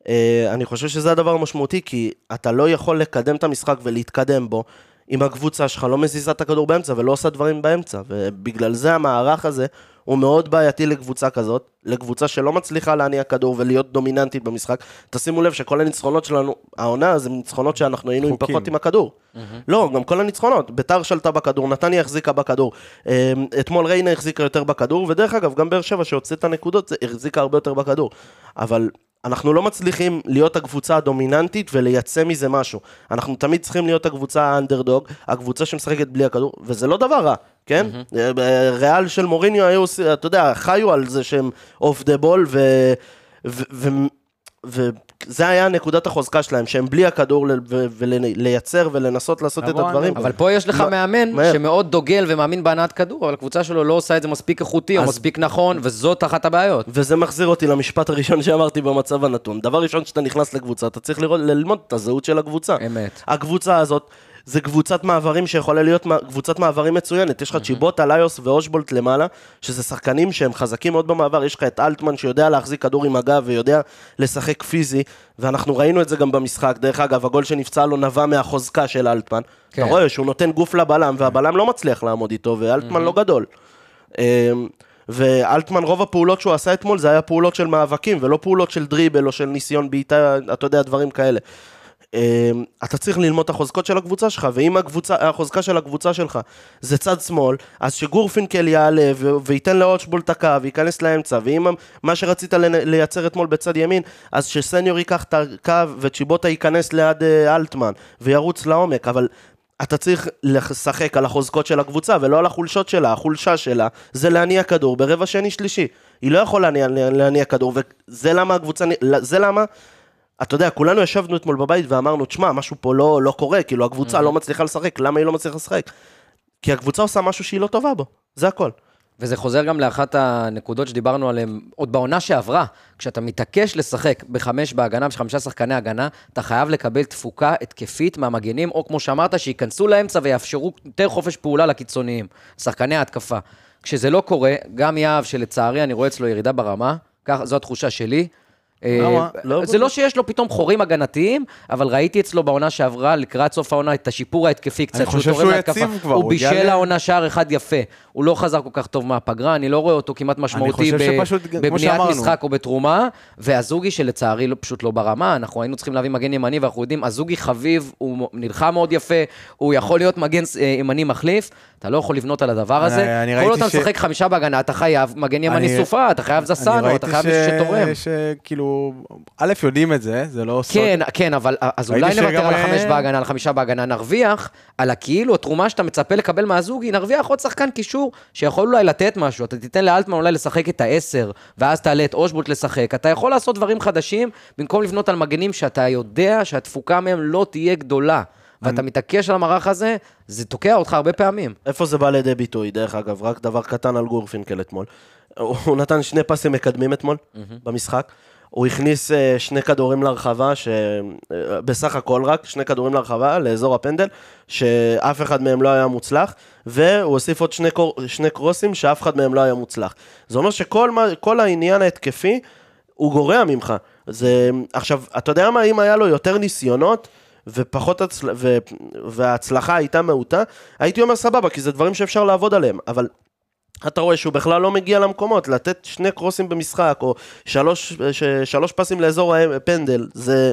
אה, אני חושב שזה הדבר המשמעותי, כי אתה לא יכול לקדם את המשחק ולהתקדם בו, אם הקבוצה שלך לא מזיזה את הכדור באמצע ולא עושה דברים באמצע, ובגלל זה המערך הזה הוא מאוד בעייתי לקבוצה כזאת, לקבוצה שלא מצליחה להניע כדור ולהיות דומיננטית במשחק. תשימו לב שכל הניצחונות שלנו, העונה זה ניצחונות שאנחנו היינו עם חוקים. פחות עם הכדור. לא, גם כל הניצחונות. ביתר שלטה בכדור, נתניה החזיקה בכדור. אה, אתמול ריינה החזיקה יותר בכדור, ודרך אגב, גם באר שבע שהוציא את הנקודות, זה החזיקה הרבה יותר בכדור. אבל אנחנו לא מצליחים להיות הקבוצה הדומיננטית ולייצא מזה משהו. אנחנו תמיד צריכים להיות הקבוצה האנדרדוג, הקבוצה שמשחקת בלי הכדור, וזה לא דבר רע, כן? אה, ריאל של מוריניו היו, אתה יודע, חיו על זה שהם אוף דה בול, וזה היה נקודת החוזקה שלהם, שהם בלי הכדור ל- ו- ולייצר ולנסות לעשות את הדברים. אבל פה יש לך מאמן. שמאוד דוגל ומאמין בהנעת כדור, אבל הקבוצה שלו לא עושה את זה מספיק איכותי או מספיק נכון, וזאת אחת הבעיות. וזה מחזיר אותי למשפט הראשון שאמרתי במצב הנתון. דבר ראשון, כשאתה נכנס לקבוצה, אתה צריך לראות, ללמוד את הזהות של הקבוצה. אמת. הקבוצה הזאת זה קבוצת מעברים שיכולה להיות קבוצת מעברים מצוינת. יש לך צ'יבוטה, ליוס ואושבולט למעלה, שזה שחקנים שהם חזקים מאוד במעבר. יש לך את אלטמן שיודע להחזיק כדור עם הגב ויודע לשחק פיזי, ואנחנו ראינו את זה גם במשחק. דרך אגב, הגול שנפצע לו נבע מהחוזקה של אלטמן. כן. אתה רואה שהוא נותן גוף לבלם, והבלם לא מצליח לעמוד איתו, ואלטמן לא גדול. אמ, ואלטמן, רוב הפעולות שהוא עשה אתמול זה היה פעולות של מאבקים, ולא פעולות של דריבל או של ניסיון בעיטה, אתה יודע, דברים כאלה. אמ, אתה צריך ללמוד את החוזקות של הקבוצה שלך, ואם הקבוצה, החוזקה של הקבוצה שלך זה צד שמאל, אז שגורפינקל יעלה ו- וייתן לאוצ'בול את הקו, וייכנס לאמצע, ואם מה שרצית לייצר אתמול בצד ימין, אז שסניור ייקח את הקו וצ'יבוטה ייכנס ליד אה, אלטמן, וירוץ לעומק, אבל אתה צריך לשחק על החוזקות של הקבוצה ולא על החולשות שלה. החולשה שלה זה להניע כדור ברבע שני שלישי. היא לא יכולה להניע, להניע כדור, וזה למה הקבוצה, זה למה, אתה יודע, כולנו ישבנו אתמול בבית ואמרנו, תשמע, משהו פה לא, לא קורה, כאילו הקבוצה לא מצליחה לשחק, למה היא לא מצליחה לשחק? כי הקבוצה עושה משהו שהיא לא טובה בו, זה הכל. וזה חוזר גם לאחת הנקודות שדיברנו עליהן עוד בעונה שעברה. כשאתה מתעקש לשחק בחמש בהגנה, בחמישה שחקני הגנה, אתה חייב לקבל תפוקה התקפית מהמגנים, או כמו שאמרת, שייכנסו לאמצע ויאפשרו יותר חופש פעולה לקיצוניים, שחקני ההתקפה. כשזה לא קורה, גם יהב, שלצערי אני רואה אצלו ירידה ברמה, כך, זו התחושה שלי. אה, לא- זה לא שיש לו פתאום חורים הגנתיים, אבל ראיתי אצלו בעונה שעברה, לקראת סוף העונה, את השיפור ההתקפי קצת. אני שהוא חושב תורם שהוא להתקפה. יציב כבר, הוא בישל העונה שער אחד יפה. הוא לא חזר כל כך טוב מהפגרה, אני לא רואה אותו כמעט משמעותי בבניית. משחק או בתרומה, והזוגי שלצערי לא, פשוט לא ברמה, אנחנו היינו צריכים להביא מגן ימני, ואנחנו יודעים, הזוגי חביב, הוא נלחם מאוד יפה, הוא יכול להיות מגן אה, ימני מחליף, אתה לא יכול לבנות על הדבר הזה. כל עוד אתה משחק חמישה בהגנה, אתה חייב מגן ימני סופה, אתה חייב זסנו, אתה חייב מישהו שתורם. א', יודעים את זה, זה לא סוד. כן, כן, אבל אז אולי נוותר על החמש אה, בהגנה, על החמישה בהגנה, נרוויח, על הכאילו התרומה שאתה מצפה לקבל מהזוגי, נרוויח עוד שחקן קישור שיכול אולי לתת משהו. אתה תיתן לאלטמן אולי לשחק את העשר, ואז תעלה את אושבולט לשחק. אתה יכול לעשות דברים חדשים, במקום לבנות על מגנים שאתה יודע שהתפוקה מהם לא תהיה גדולה. ואתה מתעקש על המערך הזה, זה תוקע אותך הרבה פעמים. איפה זה בא לידי ביטוי, דרך אגב, רק דבר קטן על גורפינקל אתמול. הוא נתן שני פסים מקדמים אתמול במשחק. הוא הכניס אה, שני כדורים לרחבה, ש... אה, בסך הכל רק, שני כדורים לרחבה, לאזור הפנדל, שאף אחד מהם לא היה מוצלח, והוא הוסיף עוד שני, קור... שני קרוסים שאף אחד מהם לא היה מוצלח. זה אומר שכל מה... העניין ההתקפי, הוא גורע ממך. זה... עכשיו, אתה יודע מה, אם היה לו יותר ניסיונות, ופחות הצל... ו... וההצלחה הייתה מעוטה, הייתי אומר סבבה, כי זה דברים שאפשר לעבוד עליהם, אבל אתה רואה שהוא בכלל לא מגיע למקומות, לתת שני קרוסים במשחק, או שלוש, ש... שלוש פסים לאזור הפנדל, זה...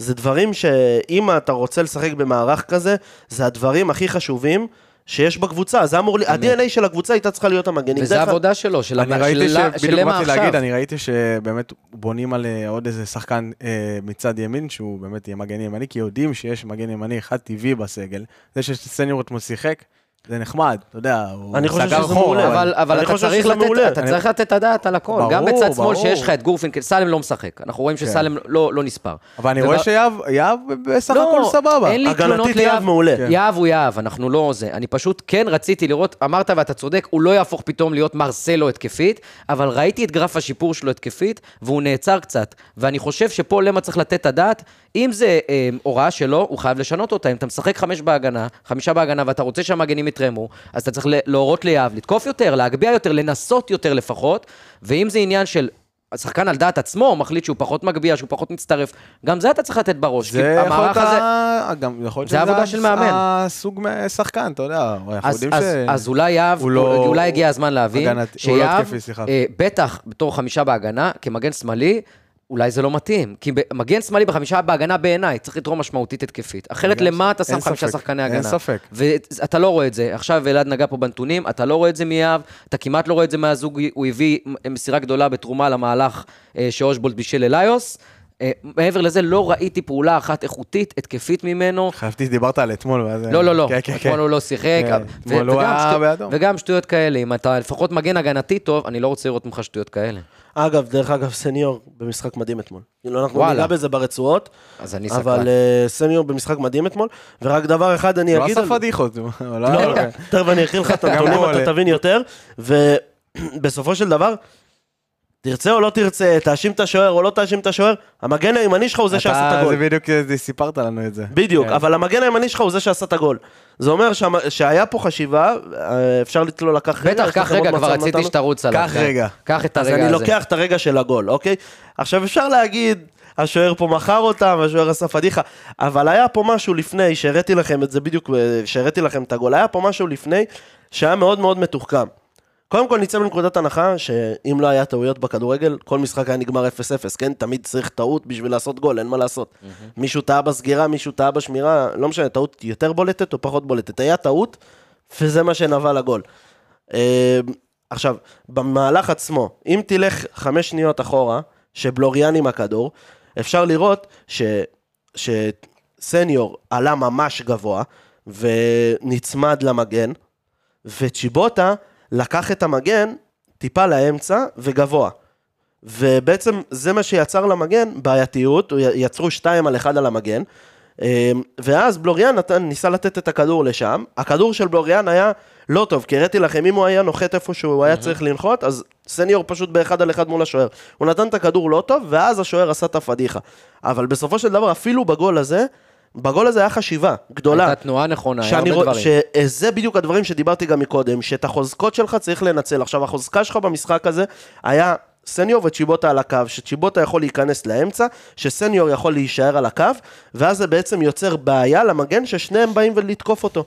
זה דברים שאם אתה רוצה לשחק במערך כזה, זה הדברים הכי חשובים שיש בקבוצה. זה אמור, לי- ה-DNA של הקבוצה הייתה צריכה להיות המגנים. וזה העבודה שלו, של אני המ- ראיתי של- שבדיוק של למה באתי עכשיו. להגיד, אני ראיתי שבאמת בונים על אה, עוד איזה שחקן אה, מצד ימין, שהוא באמת יהיה מגן ימני, כי יודעים שיש מגן ימני אחד טבעי בסגל. זה שסניור אתמול שיחק, זה נחמד, אתה יודע, הוא אני חושב סגר שזה חור, מעולה. אבל, אבל אתה צריך לתת, מעולה. אתה אני- צריך לתת את הדעת על הכל. גם ברור, בצד שמאל ברור. שיש לך את גורפינקל, סלם לא משחק. אנחנו רואים שסלם לא, לא נספר. אבל אני רואה שיהב יהב בסך לא, הכל סבבה. אין לי תלונות יהב ליהב. מעולה. כן. יהב הוא יהב, אנחנו לא זה. אני פשוט כן רציתי לראות, אמרת ואתה צודק, הוא לא יהפוך פתאום להיות מרסלו התקפית, אבל ראיתי את גרף השיפור שלו התקפית, והוא נעצר קצת. ואני חושב שפה למה צריך לתת את הדעת, אם זה אה, הוראה שלו, הוא חייב לשנות אותה. אם אתה משחק חמש בהגנה, חמישה בהגנה, ואתה רוצה שהמגנים יתרמו, אז אתה צריך להורות ליהב, לתקוף יותר, להגביה יותר, לנסות יותר לפחות, ואם זה עניין של... השחקן על דעת עצמו מחליט שהוא פחות מגביה, שהוא פחות מצטרף, גם זה אתה צריך לתת בראש. זה יכול להיות, הזה... ה- גם יכול להיות זה עבודה של מאמן. הסוג שחקן, אתה יודע, אנחנו אז, יודעים אז, ש... אז אולי יהב, הוא לא- אולי הגיע הזמן להבין הגנת- לא שיהב, סליחה. אה, בטח בתור חמישה בהגנה, כמגן שמאלי, אולי זה לא מתאים. כי מגן שמאלי בחמישה בהגנה בעיניי צריך לתרום משמעותית התקפית. אחרת למה אתה שם אין חמישה שחקני אין הגנה? ספק. ואתה לא רואה את זה. עכשיו אלעד נגע פה בנתונים, אתה לא רואה את זה מיהב, אתה כמעט לא רואה את זה מהזוג, הוא הביא מסירה גדולה בתרומה למהלך אה, שאושבולט בישל אליוס. אה, מעבר לזה, לא ראיתי פעולה אחת איכותית, התקפית ממנו. חשבתי שדיברת על אתמול, ואז... לא, לא, לא, כן, כן, כן. אתמול הוא לא שיחק, כן, ו- אתמול הוא היה באדום. וגם שטויות כאלה, אם אתה לפחות מגן הגנתי טוב, אני לא רוצה לראות ממך שטויות כאלה. אגב, דרך אגב, סניור במשחק מדהים אתמול. כאילו, אנחנו. ניגע בזה ברצועות, אז אני אבל סקרן. אה, סניור במשחק מדהים אתמול, ורק דבר אחד אני לא אגיד... עשה על- פדיחות, אבל <laughs> לא, לא... לא, תכף אני אקריא לך את הנתונים, אתה. תבין יותר, ובסופו <clears throat> של דבר, תרצה או לא תרצה, תאשים את השוער או לא תאשים את השוער, המגן הימני שלך הוא זה שעשה את הגול. זה בדיוק, סיפרת לנו את זה. בדיוק, כן. אבל המגן הימני שלך הוא זה שעשה את הגול. זה אומר שהמ- שהיה פה חשיבה, אה, אפשר לא לקח רגע. בטח, קח רגע, כבר רציתי? שתרוץ עליו. קח כן. רגע. קח את אז הרגע אני הזה. לוקח את הרגע של הגול, אוקיי? עכשיו אפשר להגיד, השוער פה מכר אותם, השוער עשה פדיחה, אבל היה פה משהו לפני, שהראיתי לכם את זה בדיוק, אה, שהראיתי לכם את הגול, היה פה משהו לפני שהיה מאוד מאוד מתוחכם. קודם כל נצא מנקודת הנחה שאם לא היה טעויות בכדורגל, כל משחק היה נגמר 0-0, כן? תמיד צריך טעות בשביל לעשות גול, אין מה לעשות. מישהו טעה בסגירה, מישהו טעה בשמירה, לא משנה, טעות יותר בולטת או פחות בולטת. היה טעות, וזה מה שנבע לגול. אה, עכשיו, במהלך עצמו, אם תלך חמש שניות אחורה, שבלוריאן עם הכדור, אפשר לראות ש, שסניור עלה ממש גבוה, ונצמד למגן, וצ'יבוטה לקח את המגן טיפה לאמצע וגבוה. ובעצם זה מה שיצר למגן בעייתיות, יצרו שתיים על אחד על המגן, אה, ואז בלוריאן נתן, ניסה לתת את הכדור לשם, הכדור של בלוריאן היה לא טוב, כי הראיתי לכם, אם הוא היה נוחת איפה שהוא היה צריך לנחות, אז סניור פשוט באחד על אחד מול השוער. הוא נתן את הכדור לא טוב, ואז השוער עשה את הפדיחה. אבל בסופו של דבר, אפילו בגול הזה, בגול הזה היה חשיבה גדולה. הייתה תנועה נכונה, היה הרבה דברים. שזה בדיוק הדברים שדיברתי גם מקודם, שאת החוזקות שלך צריך לנצל. עכשיו, החוזקה שלך במשחק הזה היה סניור וצ'יבוטה על הקו, שצ'יבוטה יכול להיכנס לאמצע, שסניור יכול להישאר על הקו, ואז זה בעצם יוצר בעיה למגן ששניהם באים ולתקוף אותו.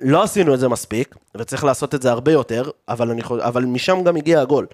לא עשינו את זה מספיק, וצריך לעשות את זה הרבה יותר, אבל, אני, אבל משם גם הגיע הגול.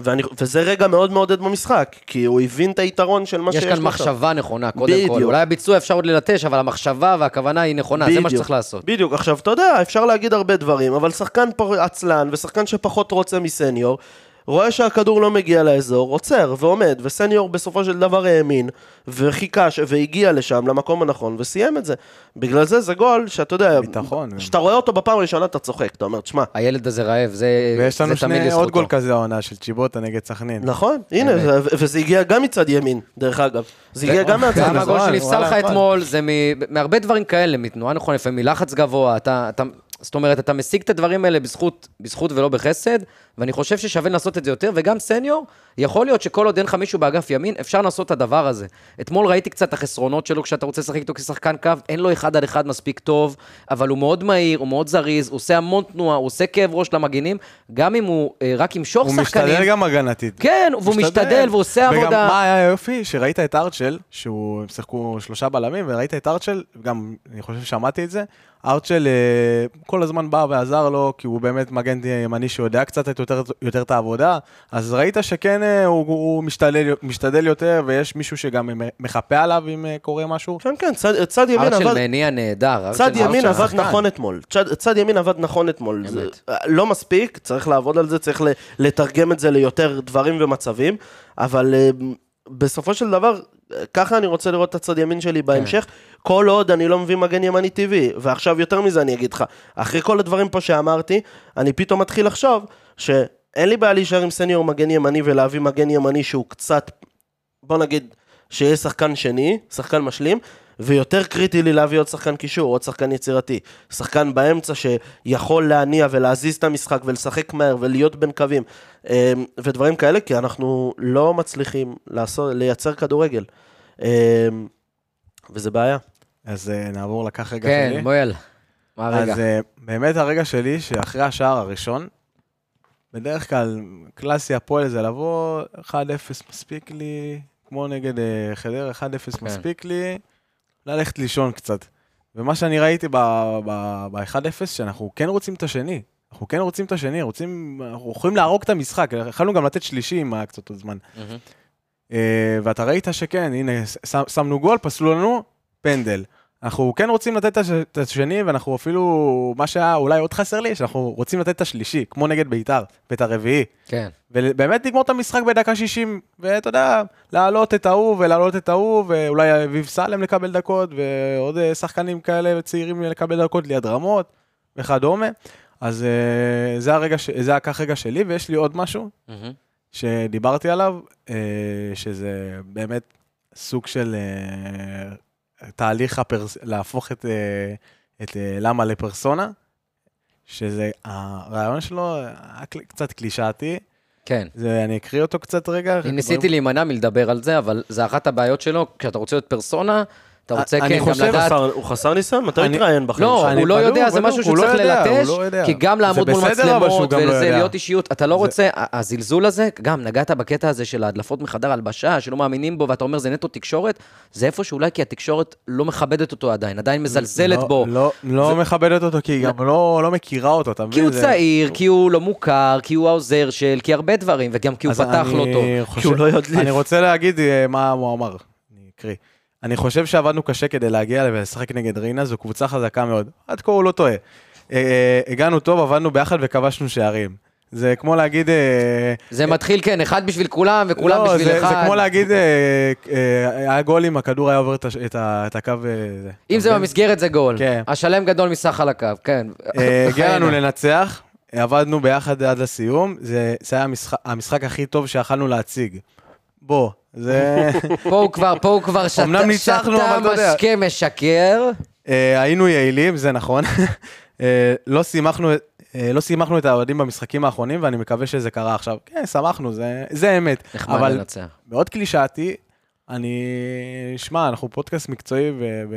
ואני, וזה רגע מאוד מעודד במשחק, כי הוא הבין את היתרון של מה יש שיש כאן לו מחשבה נכונה, קודם בדיוק. כל. אולי הביצוע אפשר עוד ללטש, אבל המחשבה והכוונה היא נכונה, זה מה שצריך לעשות. בדיוק, עכשיו, אתה יודע, אפשר להגיד הרבה דברים, אבל שחקן עצלן ושחקן שפחות רוצה מסניור, רואה שהכדור לא מגיע לאזור, עוצר ועומד, וסניור בסופו של דבר האמין, וחיכה, ש- והגיע לשם, למקום הנכון, וסיים את זה. בגלל זה זה גול שאתה יודע, ביטחון. כשאתה רואה אותו בפעם הראשונה אתה צוחק, אתה אומר, תשמע, הילד הזה רעב, זה ויש לנו זה תמיד שני, עוד. גול כזה העונה של צ'יבוטה נגד סכנין. נכון, הנה. ו- וזה הגיע גם מצד ימין, דרך אגב. זה הגיע גם מהצד גם. הגול שנפסל לך. אתמול, זה מ- מהרבה דברים כאלה, מתנועה נכונה, לפעמים מלחץ גבוה, אתה... אתה- זאת אומרת, אתה משיג את הדברים האלה בזכות, בזכות ולא בחסד, ואני חושב ששווה לנסות את זה יותר, וגם סניור, יכול להיות שכל עוד אין לך מישהו באגף ימין, אפשר לעשות את הדבר הזה. אתמול ראיתי קצת את החסרונות שלו כשאתה רוצה לשחק איתו כשחקן קו, אין לו אחד על אחד מספיק טוב, אבל הוא מאוד מהיר, הוא מאוד זריז, הוא עושה המון תנועה, הוא עושה כאב ראש למגינים, גם אם הוא אה, רק ימשוך הוא שחקנים. משתדל גם הגנתית. כן, והוא משתדל, והוא עושה וגם עבודה. מה היה היופי? שראית את ארצ'ל, שהוא, הם שיחקו שלושה בלמים, וראית את ארצ'ל, גם, אני חושב ששמעתי את זה, ארצ'ל אה, כל הזמן בא ועזר לו, כי הוא באמת מגן ימני שיודע קצת את יותר, יותר את העבודה, אז ראית שכן אה, הוא, הוא משתדל, משתדל יותר, ויש מישהו שגם מחפה עליו אם אה, קורה משהו. כן, כן, צד- צד ימין ארצ'ל עבד... מניע נהדר. צד ארצ'ל- ימין ארצ'ל עבד. נכון אתמול. צד, צד ימין עבד נכון אתמול. זה, לא מספיק, צריך לעבוד על זה, צריך לתרגם את זה ליותר דברים ומצבים, אבל אה, בסופו של דבר, אה, ככה אני רוצה לראות את הצד ימין שלי בהמשך, כל עוד אני לא מביא מגן ימני טבעי. ועכשיו יותר מזה אני אגיד לך, אחרי כל הדברים פה שאמרתי, אני פתאום מתחיל לחשוב שאין לי בעיה להישאר עם סניור מגן ימני ולהביא מגן ימני שהוא קצת, בוא נגיד, שיהיה שחקן שני, שחקן משלים, ויותר קריטי לי להביא עוד שחקן קישור, עוד שחקן יצירתי. שחקן באמצע שיכול להניע ולהזיז את המשחק ולשחק מהר ולהיות בין קווים אמ, ודברים כאלה, כי אנחנו לא מצליחים לעשות, לייצר כדורגל. אמ, וזה בעיה. אז אה, נעבור לקח רגע כן, שלי. מואל. מה הרגע? אז אה, באמת הרגע שלי, שאחרי השער הראשון, בדרך כלל, קלאסי הפועל זה לבוא, 1-0 מספיק לי, כמו נגד אה, חדרה, 1-0 כן. מספיק לי, ללכת לישון קצת. ומה שאני ראיתי ב-1-0, שאנחנו כן רוצים את השני. אנחנו כן רוצים את השני, רוצים, אנחנו יכולים להרוג את המשחק, יכולנו גם לתת שלישי אם היה קצת עוד זמן. מהמם. אה, ואתה ראית שכן, הנה, שמנו גול, פסלו לנו פנדל. אנחנו כן רוצים לתת את הש- את השני, ואנחנו אפילו, מה שהיה אולי עוד חסר לי, שאנחנו רוצים לתת את השלישי, כמו נגד ביתר, ואת הרביעי. כן. ובאמת לגמור את המשחק בדקה 60, ואתה יודע, להעלות את ההוא ולהעלות את ההוא, ואולי אביב סלם לקבל דקות, ועוד אה, שחקנים כאלה צעירים לקבל דקות ליד רמות, וכדומה. אז אה, זה הרגע, ש- זה הקח רגע שלי, ויש לי עוד משהו, מהמם. שדיברתי עליו, אה, שזה באמת סוג של תהליך הפרס... להפוך את, אה, את אה, למה לפרסונה, שזה, הרעיון שלו היה קצת קלישאתי, כן. זה, אני אקריא אותו קצת רגע. ניסיתי להימנע מלדבר על זה, אבל זה אחת הבעיות שלו, כשאתה רוצה להיות פרסונה, אתה רוצה אני כן גם חושב, לדעת... הוא חסר ניסיון? מתי הוא התראיין בחיים לא, שלו? אני הוא לא בדוק, יודע, זה משהו הוא לא שצריך יודע, הוא ללטש, לא יודע. כי גם לעמוד מול שהוא מצלמות, לא וזה. להיות אישיות, אתה לא רוצה, הזלזול הזה, גם נגעת בקטע הזה של ההדלפות מחדר הלבשה, שלא מאמינים בו, ואתה אומר זה נטו תקשורת, זה איפה שאולי כי התקשורת לא מכבדת אותו עדיין, עדיין מזלזלת לא- בו. לא, לא מכבדת אותו, כי היא גם לא, לא מכירה אותו, אתה כי מבין? הוא זה- צעיר, כי הוא לא מוכר, כי הוא העוזר של, כי הרבה דברים, וגם כי הוא פתח לא טוב. כי הוא לא. אני רוצה להגיד אה, מה הוא אמר, אני אקריא. אני חושב שעבדנו קשה כדי להגיע ולשחק נגד רינה, זו קבוצה חזקה מאוד. עד כה הוא לא טועה. אה, אה, הגענו טוב, עבדנו ביחד וכבשנו שערים. זה כמו להגיד... אה, זה מתחיל, כן, אחד בשביל כולם וכולם לא, בשביל זה, אחד. זה כמו להגיד, אה, אה, היה גול אם הכדור היה עובר את, ה, הקו... אה. אם זה? במסגרת זה גול. כן. השלם גדול מסך על הקו, כן. אה, הגיע לנו. לנצח, עבדנו ביחד עד לסיום, זה, זה היה המשחק, המשחק הכי טוב שיכלנו להציג. בוא, זה... <laughs> פה הוא כבר, פה הוא כבר שתה אמנם ניצחנו, אבל אתה יודע. משקה משקר. אה, היינו יעילים, זה נכון. <laughs> אה, לא שימחנו... אה, לא שימחנו את האוהדים במשחקים האחרונים, ואני מקווה שזה קרה עכשיו. כן, שמחנו, זה, זה אמת. נחמד אבל לנצח. מאוד קלישאתי, אני... שמע, אנחנו פודקאסט מקצועי ו... ו...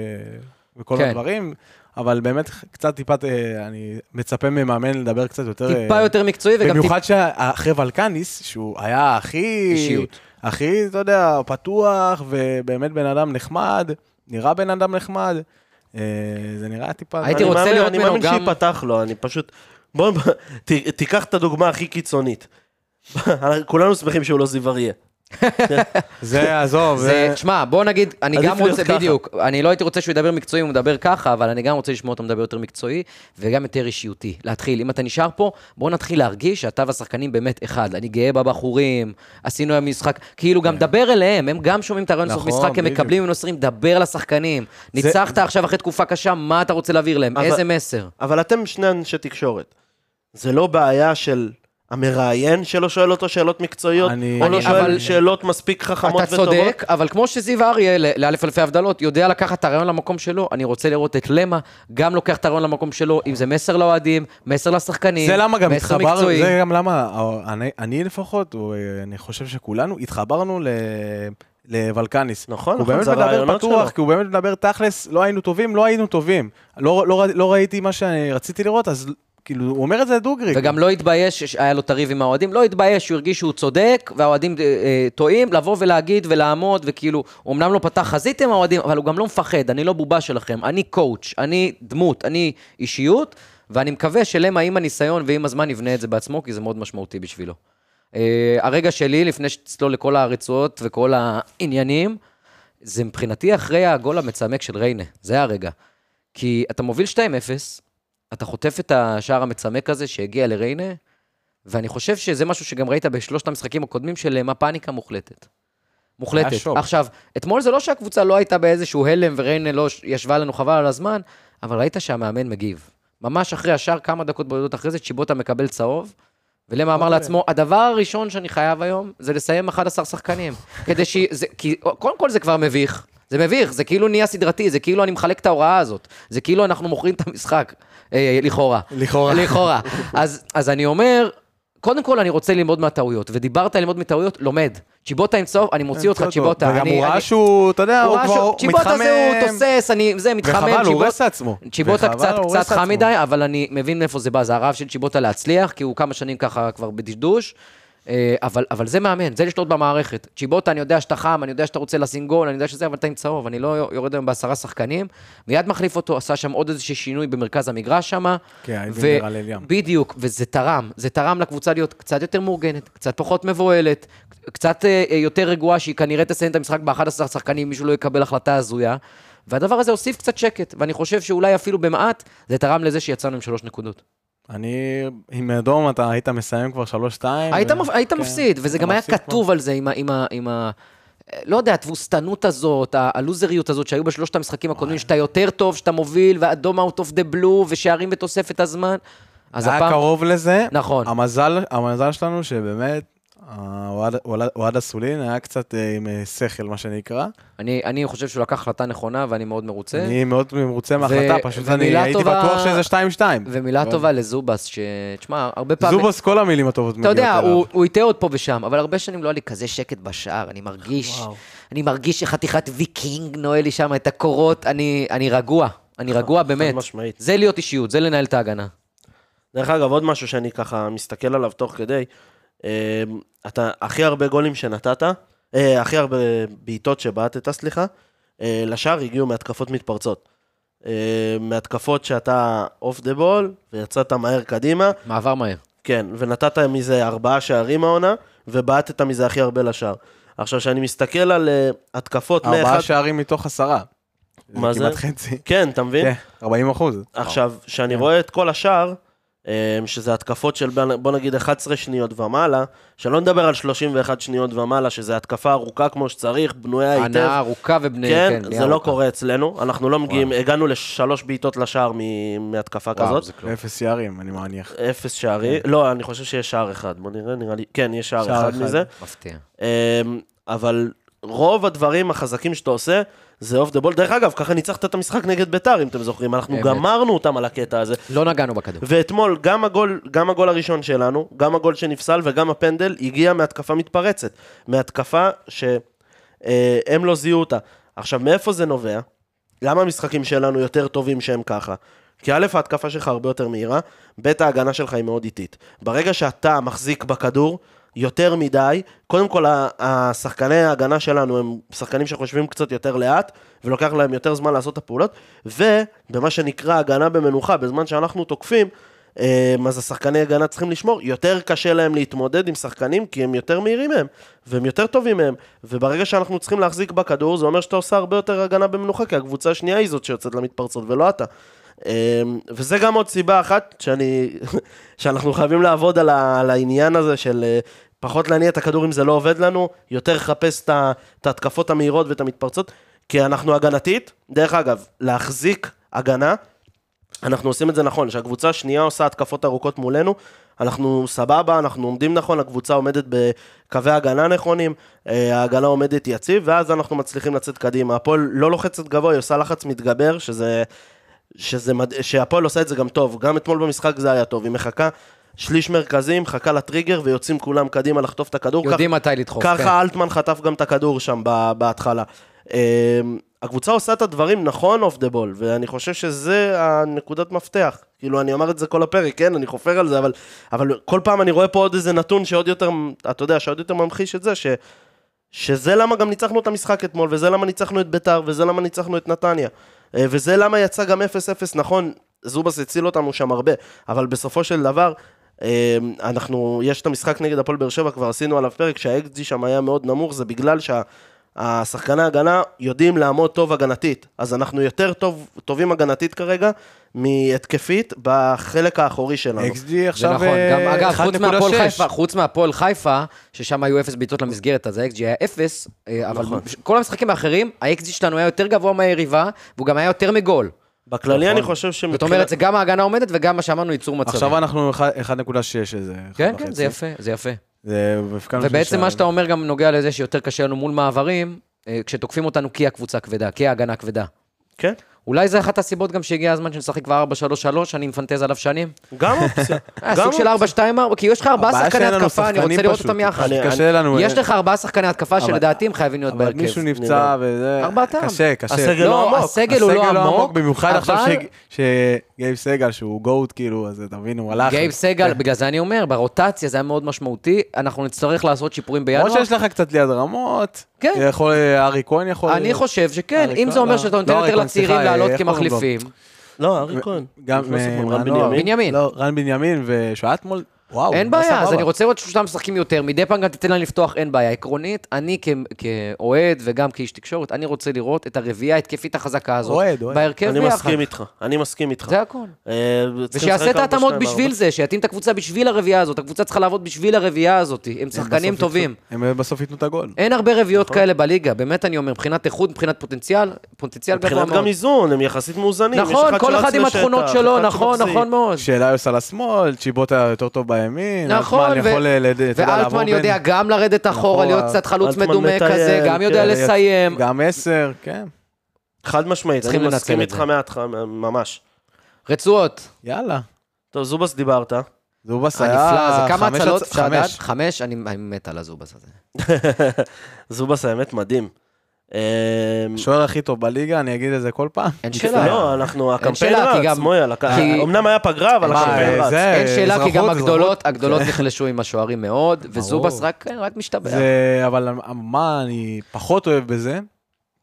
וכל כן. הדברים, אבל באמת קצת טיפה, אה, אני מצפה ממאמן לדבר קצת יותר... טיפה אה, יותר מקצועי וגם. במיוחד שאחרי ולקניס, שהוא היה הכי... אישיות. הכי, אתה יודע, פתוח, ובאמת בן אדם נחמד, נראה בן אדם נחמד. אה, זה נראה טיפה... הייתי אני רוצה מאמין- לראות אני ממנו מאמין גם- שייפתח לו, אני פשוט... בוא, תיקח את הדוגמה הכי קיצונית. <laughs> כולנו שמחים שהוא לא זיו אריה. זה, עזוב, זה. תשמע, בוא נגיד, אני גם רוצה. בדיוק, אני לא הייתי רוצה שהוא ידבר מקצועי, הוא מדבר ככה, אבל אני גם רוצה לשמוע אותו מדבר יותר מקצועי, וגם יותר אישיותי. להתחיל, אם אתה נשאר פה, בוא נתחיל להרגיש שאתה והשחקנים באמת אחד. אני גאה בבחורים, עשינו היום משחק, כאילו גם דבר אליהם, הם גם שומעים את הרעיון לסוף כן. נכון, משחק, הם. מקבלים ומוסרים, דבר לשחקנים. ניצחת עכשיו אחרי תקופה קשה, מה אתה רוצה להעביר להם? איזה מסר? אבל אתם שני אנשי תקשורת. זה לא בעיה של המראיין שלא שואל אותו שאלות מקצועיות, אני- או לא אני- שואל אבל- שאלות מספיק חכמות אתה וטובות. צודק, אבל כמו שזיו אריה, לאלף אלפי הבדלות, יודע לקחת את הרעיון למקום שלו, אני רוצה לראות את למה, גם לוקח את הרעיון למקום שלו, אם זה מסר לאוהדים, מסר לשחקנים, זה למה גם מסר מקצועי. זה גם למה, אני, אני לפחות, או, אה, אני חושב שכולנו התחברנו ל... לוולקניס. נכון, הוא נכון, באמת זה מדבר הרעיונות פתוח, שלו. כי הוא באמת מדבר תכלס, לא היינו טובים, לא היינו טובים. לא, לא, ר- לא ראיתי מה שאני רציתי לראות, אז כאילו, הוא אומר את זה דוגרי. וגם לא התבייש, היה לו את הריב עם האוהדים, לא התבייש, הוא הרגיש שהוא צודק, והאוהדים אה, אה, טועים, לבוא ולהגיד ולעמוד, וכאילו, אמנם לא פתח חזית עם האוהדים, אבל הוא גם לא מפחד, אני לא בובה שלכם, אני קואוץ', אני דמות, אני אישיות, ואני מקווה שלמה עם הניסיון ועם הזמן יבנה את זה בעצמו, כי זה מאוד משמעותי בשבילו. אה, הרגע שלי, לפני שתצלול לכל הרצועות וכל העניינים, זה מבחינתי אחרי הגול המצמק של ריינה, זה הרגע. כי אתה מוביל 2-0, אתה חוטף את השער המצמק הזה שהגיע לריינה, ואני חושב שזה משהו שגם ראית בשלושת המשחקים הקודמים של מה פאניקה מוחלטת. מוחלטת. עכשיו, אתמול זה לא שהקבוצה לא הייתה באיזשהו הלם וריינה לא ישבה לנו חבל על הזמן, אבל ראית שהמאמן מגיב. ממש אחרי השער, כמה דקות בודדות אחרי זה, צ'יבוטה מקבל צהוב, ולמה אמר לעצמו, הדבר הראשון שאני חייב היום זה לסיים 11 שחקנים. <laughs> כדי ש... זה, כי קודם כל זה כבר מביך. זה מביך, זה כאילו נהיה סדרתי, זה כאילו אני מחלק את ההוראה הזאת. זה כאילו אנחנו מוכרים את המשחק, אה, לכאורה. לכאורה. לכאורה. <laughs> אז, אז אני אומר, קודם כל אני רוצה ללמוד מהטעויות, ודיברת על ללמוד מטעויות, לומד. צ'יבוטה עם צהוב, אני מוציא אותך, צ'יבוטה. וגם הוא ראה שהוא, אתה יודע, הוא כבר שהוא- צ'יבוטה זה הוא תוסס, אני, זה מתחמם, וחבל, הוא הורס את עצמו. צ'יבוטה קצת, קצת חם. מדי, אבל אני מבין מאיפה זה בא, זה הרעב של צ'יבוטה להצליח, כי הוא כמה שנים ככה כבר בדשדוש. אה, אבל, אבל זה מאמן, זה לשלוט במערכת. צ'יבוטה, אני יודע שאתה חם, אני יודע שאתה רוצה לשים גול, אני יודע שזה, אבל אתה עם צהוב, אני לא יורד היום בעשרה שחקנים. מיד מחליף אותו, עשה שם עוד איזשהו שינוי במרכז המגרש שם. כן, נראה ליל ים. בדיוק, וזה תרם. זה תרם לקבוצה להיות קצת יותר מאורגנת, קצת פחות מבוהלת, קצת אה, יותר רגועה, שהיא כנראה תסיים את המשחק ב-11 שחקנים, מישהו לא יקבל החלטה הזויה. והדבר הזה הוסיף קצת שקט, ואני חושב שאולי אפילו במעט, זה תרם לזה שיצאנו עם שלוש נקודות. אני, עם אדום אתה היית מסיים כבר 3-2. היית, ו- מפ... היית כן, מפסיד, וזה גם היה כתוב על זה עם ה... עם ה... עם ה... לא יודע, התבוסתנות הזאת, הלוזריות הזאת שהיו בשלושת המשחקים הקודמים, שאתה יותר טוב, שאתה מוביל, ואדום out of the blue, ושערים בתוספת הזמן. אז היה הפעם... קרוב לזה. נכון. המזל, המזל שלנו שבאמת, אוהד אסולין היה קצת אה, עם אה, שכל, מה שנקרא. אני, אני חושב שהוא לקח החלטה נכונה, ואני מאוד מרוצה. אני מאוד מרוצה מההחלטה, פשוט אני ומילה הייתי טובה- בטוח שזה 2-2. ומילה אבל- טובה לזובס, ש... תשמע, הרבה פעמים... זובוס, כל המילים הטובות אתה מגיעות יודע, אליו. הוא, הוא יטעה עוד פה ושם, אבל הרבה שנים לא היה לי כזה שקט בשער, אני מרגיש, וואו. אני מרגיש שחתיכת ויקינג נועל לי שם את הקורות, אני, אני רגוע, אני רגוע באמת. משמעית. זה להיות אישיות, זה לנהל את ההגנה. דרך אגב, עוד משהו שאני ככה מסתכל עליו תוך כדי, אתה הכי הרבה גולים שנתת, אה, הכי הרבה בעיטות שבעטת, סליחה, אה, לשער הגיעו מהתקפות מתפרצות. אה, מהתקפות שאתה off the ball, ויצאת מהר קדימה, מעבר מהר. כן, ונתת מזה ארבעה שערים העונה, ובעטת מזה הכי הרבה לשער. עכשיו, כשאני מסתכל על אה, התקפות ארבעה מאחד... שערים מתוך עשרה. מה זה? כמעט חצי. כן, אתה מבין? כן, 40 אחוז. עכשיו, כשאני רואה את כל השאר, אה, שזה התקפות של בוא נגיד 11 שניות ומעלה, שלא נדבר על 31 שניות ומעלה, שזה התקפה ארוכה כמו שצריך, בנויה היטב. הנאה ארוכה ובני... כן, בנייה זה לא ארוכה. קורה אצלנו, אנחנו לא מגיעים, הגענו לשלוש בעיטות לשער מ- מהתקפה וואו, כזאת. זה כלום. אפס שערים, אני מניח. אפס שערי, לא, אני חושב שיש שער אחד, בוא נראה, נראה לי, כן, יש שער שער אחד אחד. מזה. מפתיע. אמ, אבל רוב הדברים החזקים שאתה עושה, זה אוף דה בול. דרך אגב, ככה ניצחת את המשחק נגד ביתר, אם אתם זוכרים. אנחנו אמת. גמרנו אותם על הקטע הזה. לא נגענו בכדור. ואתמול, גם הגול, גם הגול הראשון שלנו, גם הגול שנפסל וגם הפנדל, הגיע מהתקפה מתפרצת. מהתקפה שהם לא זיהו אותה. עכשיו, מאיפה זה נובע? למה המשחקים שלנו יותר טובים שהם ככה? כי א', ההתקפה שלך הרבה יותר מהירה, ב', ההגנה שלך היא מאוד איטית. ברגע שאתה מחזיק בכדור יותר מדי, קודם כל, השחקני ההגנה שלנו הם שחקנים שחושבים קצת יותר לאט, ולוקח להם יותר זמן לעשות את הפעולות, ובמה שנקרא הגנה במנוחה, בזמן שאנחנו תוקפים, אה, אז השחקני הגנה צריכים לשמור, יותר קשה להם להתמודד עם שחקנים, כי הם יותר מהירים מהם, והם יותר טובים מהם, וברגע שאנחנו צריכים להחזיק בכדור, זה אומר שאתה עושה הרבה יותר הגנה במנוחה, כי הקבוצה השנייה היא זאת שיוצאת למתפרצות, ולא אתה. אה, וזה גם עוד סיבה אחת, שאני, <laughs> שאנחנו חייבים לעבוד על, ה, על העניין הזה של אה, פחות להניע את הכדור אם זה לא עובד לנו, יותר לחפש את ההתקפות המהירות ואת המתפרצות, כי אנחנו הגנתית, דרך אגב, להחזיק הגנה, אנחנו עושים את זה נכון, שהקבוצה השנייה עושה התקפות ארוכות מולנו, אנחנו סבבה, אנחנו עומדים נכון, הקבוצה עומדת בקווי הגנה נכונים, אה, ההגנה עומדת יציב, ואז אנחנו מצליחים לצאת קדימה. הפועל לא לוחצת גבוה, היא עושה לחץ מתגבר, שזה... שזה מד... שהפועל עושה את זה גם טוב, גם אתמול במשחק זה היה טוב, היא מחכה שליש מרכזי, מחכה לטריגר ויוצאים כולם קדימה לחטוף את הכדור. יודעים כך- מתי לדחוף. ככה כן. אלטמן חטף גם את הכדור שם בהתחלה. אמ, הקבוצה עושה את הדברים נכון אוף דה בול, ואני חושב שזה הנקודת מפתח. כאילו, אני אומר את זה כל הפרק, כן, אני חופר על זה, אבל, אבל כל פעם אני רואה פה עוד איזה נתון שעוד יותר, אתה יודע, שעוד יותר ממחיש את זה, ש, שזה למה גם ניצחנו את המשחק אתמול, וזה למה ניצחנו את ביתר, וזה למה ניצחנו את נתניה. אה, וזה למה יצא גם 0-0, נכון, זובס הציל אותנו שם הרבה, אבל בסופו של דבר, אה, אנחנו, יש את המשחק נגד הפועל באר שבע, כבר עשינו עליו פרק, שהאקסג'י שם היה מאוד נמוך, זה בגלל שהשחקני ההגנה יודעים לעמוד טוב הגנתית. אז אנחנו יותר טוב, טובים הגנתית כרגע, מהתקפית בחלק האחורי שלנו. XG זה עכשיו נכון, גם אה, אגב, חוץ מהפועל 1.6. חיפה, חוץ מהפועל חיפה, ששם היו אפס בעיטות למסגרת, אז ה-XG היה אפס, אה, אבל נכון. כל המשחקים האחרים, ה-XG שלנו היה יותר גבוה מהיריבה, והוא גם היה יותר מגול. בכללי אני חושב זאת שמבחינת... אומרת, זה גם ההגנה עומדת וגם מה שאמרנו, ייצור מצבים. עכשיו אנחנו 1.6 איזה... כן, כן, זה. יפה, זה יפה. זה ובעצם. מה שאתה אומר גם נוגע לזה שיותר קשה לנו מול מעברים, אה, כשתוקפים אותנו כי הקבוצה כבדה, כי ההגנה כבדה. כן, אולי זה אחת הסיבות גם שהגיע הזמן שנשחק כבר 4-3-3, אני מפנטז עליו שנים. גם אופציה. <laughs> אה, גם סוג של אופציה. 4-2-4, כי יש לך ארבעה שחקני התקפה, אני רוצה לראות. אותם יחד. אני- קשה לנו... יש לך ארבעה שחקני התקפה אבל- שלדעתי הם חייבים להיות אבל בהרכב. מישהו נפצע וזה... ארבעתם. קשה, קשה. הסגל לא לא, עמוק. הסגל הוא לא עמוק, במיוחד עכשיו שגייב סגל, שהוא גוט, כאילו, אז תבין, הוא הלך. גייב סגל. <laughs> בגלל זה אני אומר, ברוטציה זה היה מאוד משמעותי, אנחנו נצטרך לעשות שיפורים בינואר. למרות שיש לך קצת ליד רמות. כן. יכול, ארי כהן יכול... אני חושב שכן, אם זה אומר לא. שאתה נותן לא, יותר לצעירים לעלות? כמחליפים. לא, ארי כהן. גם נכנס אתמול, רן. בנימין. בנימין. לא, רן בנימין, אתמול, וואו. אין בעיה, אז. אני רוצה לראות שלושתם משחקים יותר, מדי פעם גם תיתן להם לפתוח, אין בעיה. עקרונית, אני כ- כאוהד וגם כאיש תקשורת, אני רוצה לראות את הרביעייה ההתקפית החזקה הזאת, אוהד, אוהד. בהרכב אני ביחד. מסכים איתך, אני מסכים איתך. זה הכל. אה, ושיעשה את ההתאמות בשביל. זה, שיתאים את הקבוצה בשביל הרביעייה הזאת, הקבוצה צריכה לעבוד בשביל הרביעייה הזאת, הם שחקנים טובים. הם בסוף ייתנו את הגול. אין הרבה רביעיות כאלה בליגה, באמת אני אומר, מבחינת איכות, מבחינת פוטנציאל, פוטנציאל גבוה מבחינת מאוד. גם איזון, הם יחסית מאוזנים. יש נכון, כל שרץ אחד עם לשטח, התכונות שלו, אחד נכון, שמחזיק. נכון מאוד. שאליוס על השמאל, צ'יבוטה יותר טוב בימין. נכון, אלטמן ו- יכול, אה, אתה יודע, לעבור ואלטמן בין- יודע גם לרדת אחורה, אחורה. להיות קצת חלוץ מדומה מטייל, כזה, גם יודע כן, לסיים. גם עשר, כן. חד משמעית, צריכים אני מסכים איתך. מההתחלה, ממש. רצועות, יאללה. טוב, זובס דיברת. זובס היה... הנפלא, זה כמה הצלות? חמש. חמש, אני אני מת על הזובס הזה. <laughs> זובס האמת מדהים. אה, השוער הכי טוב בליגה, אני אגיד את זה כל פעם. אין שאלה. לא, אנחנו, הקמפיין רץ, מויאל, אמנם היה פגרה, אבל הקמפיין רץ. זה- אין שאלה, כי גם הגדולות. הגדולות זה- נחלשו עם השוערים מאוד, וזובס רק משתבח. זה, אבל מה אני פחות אוהב בזה,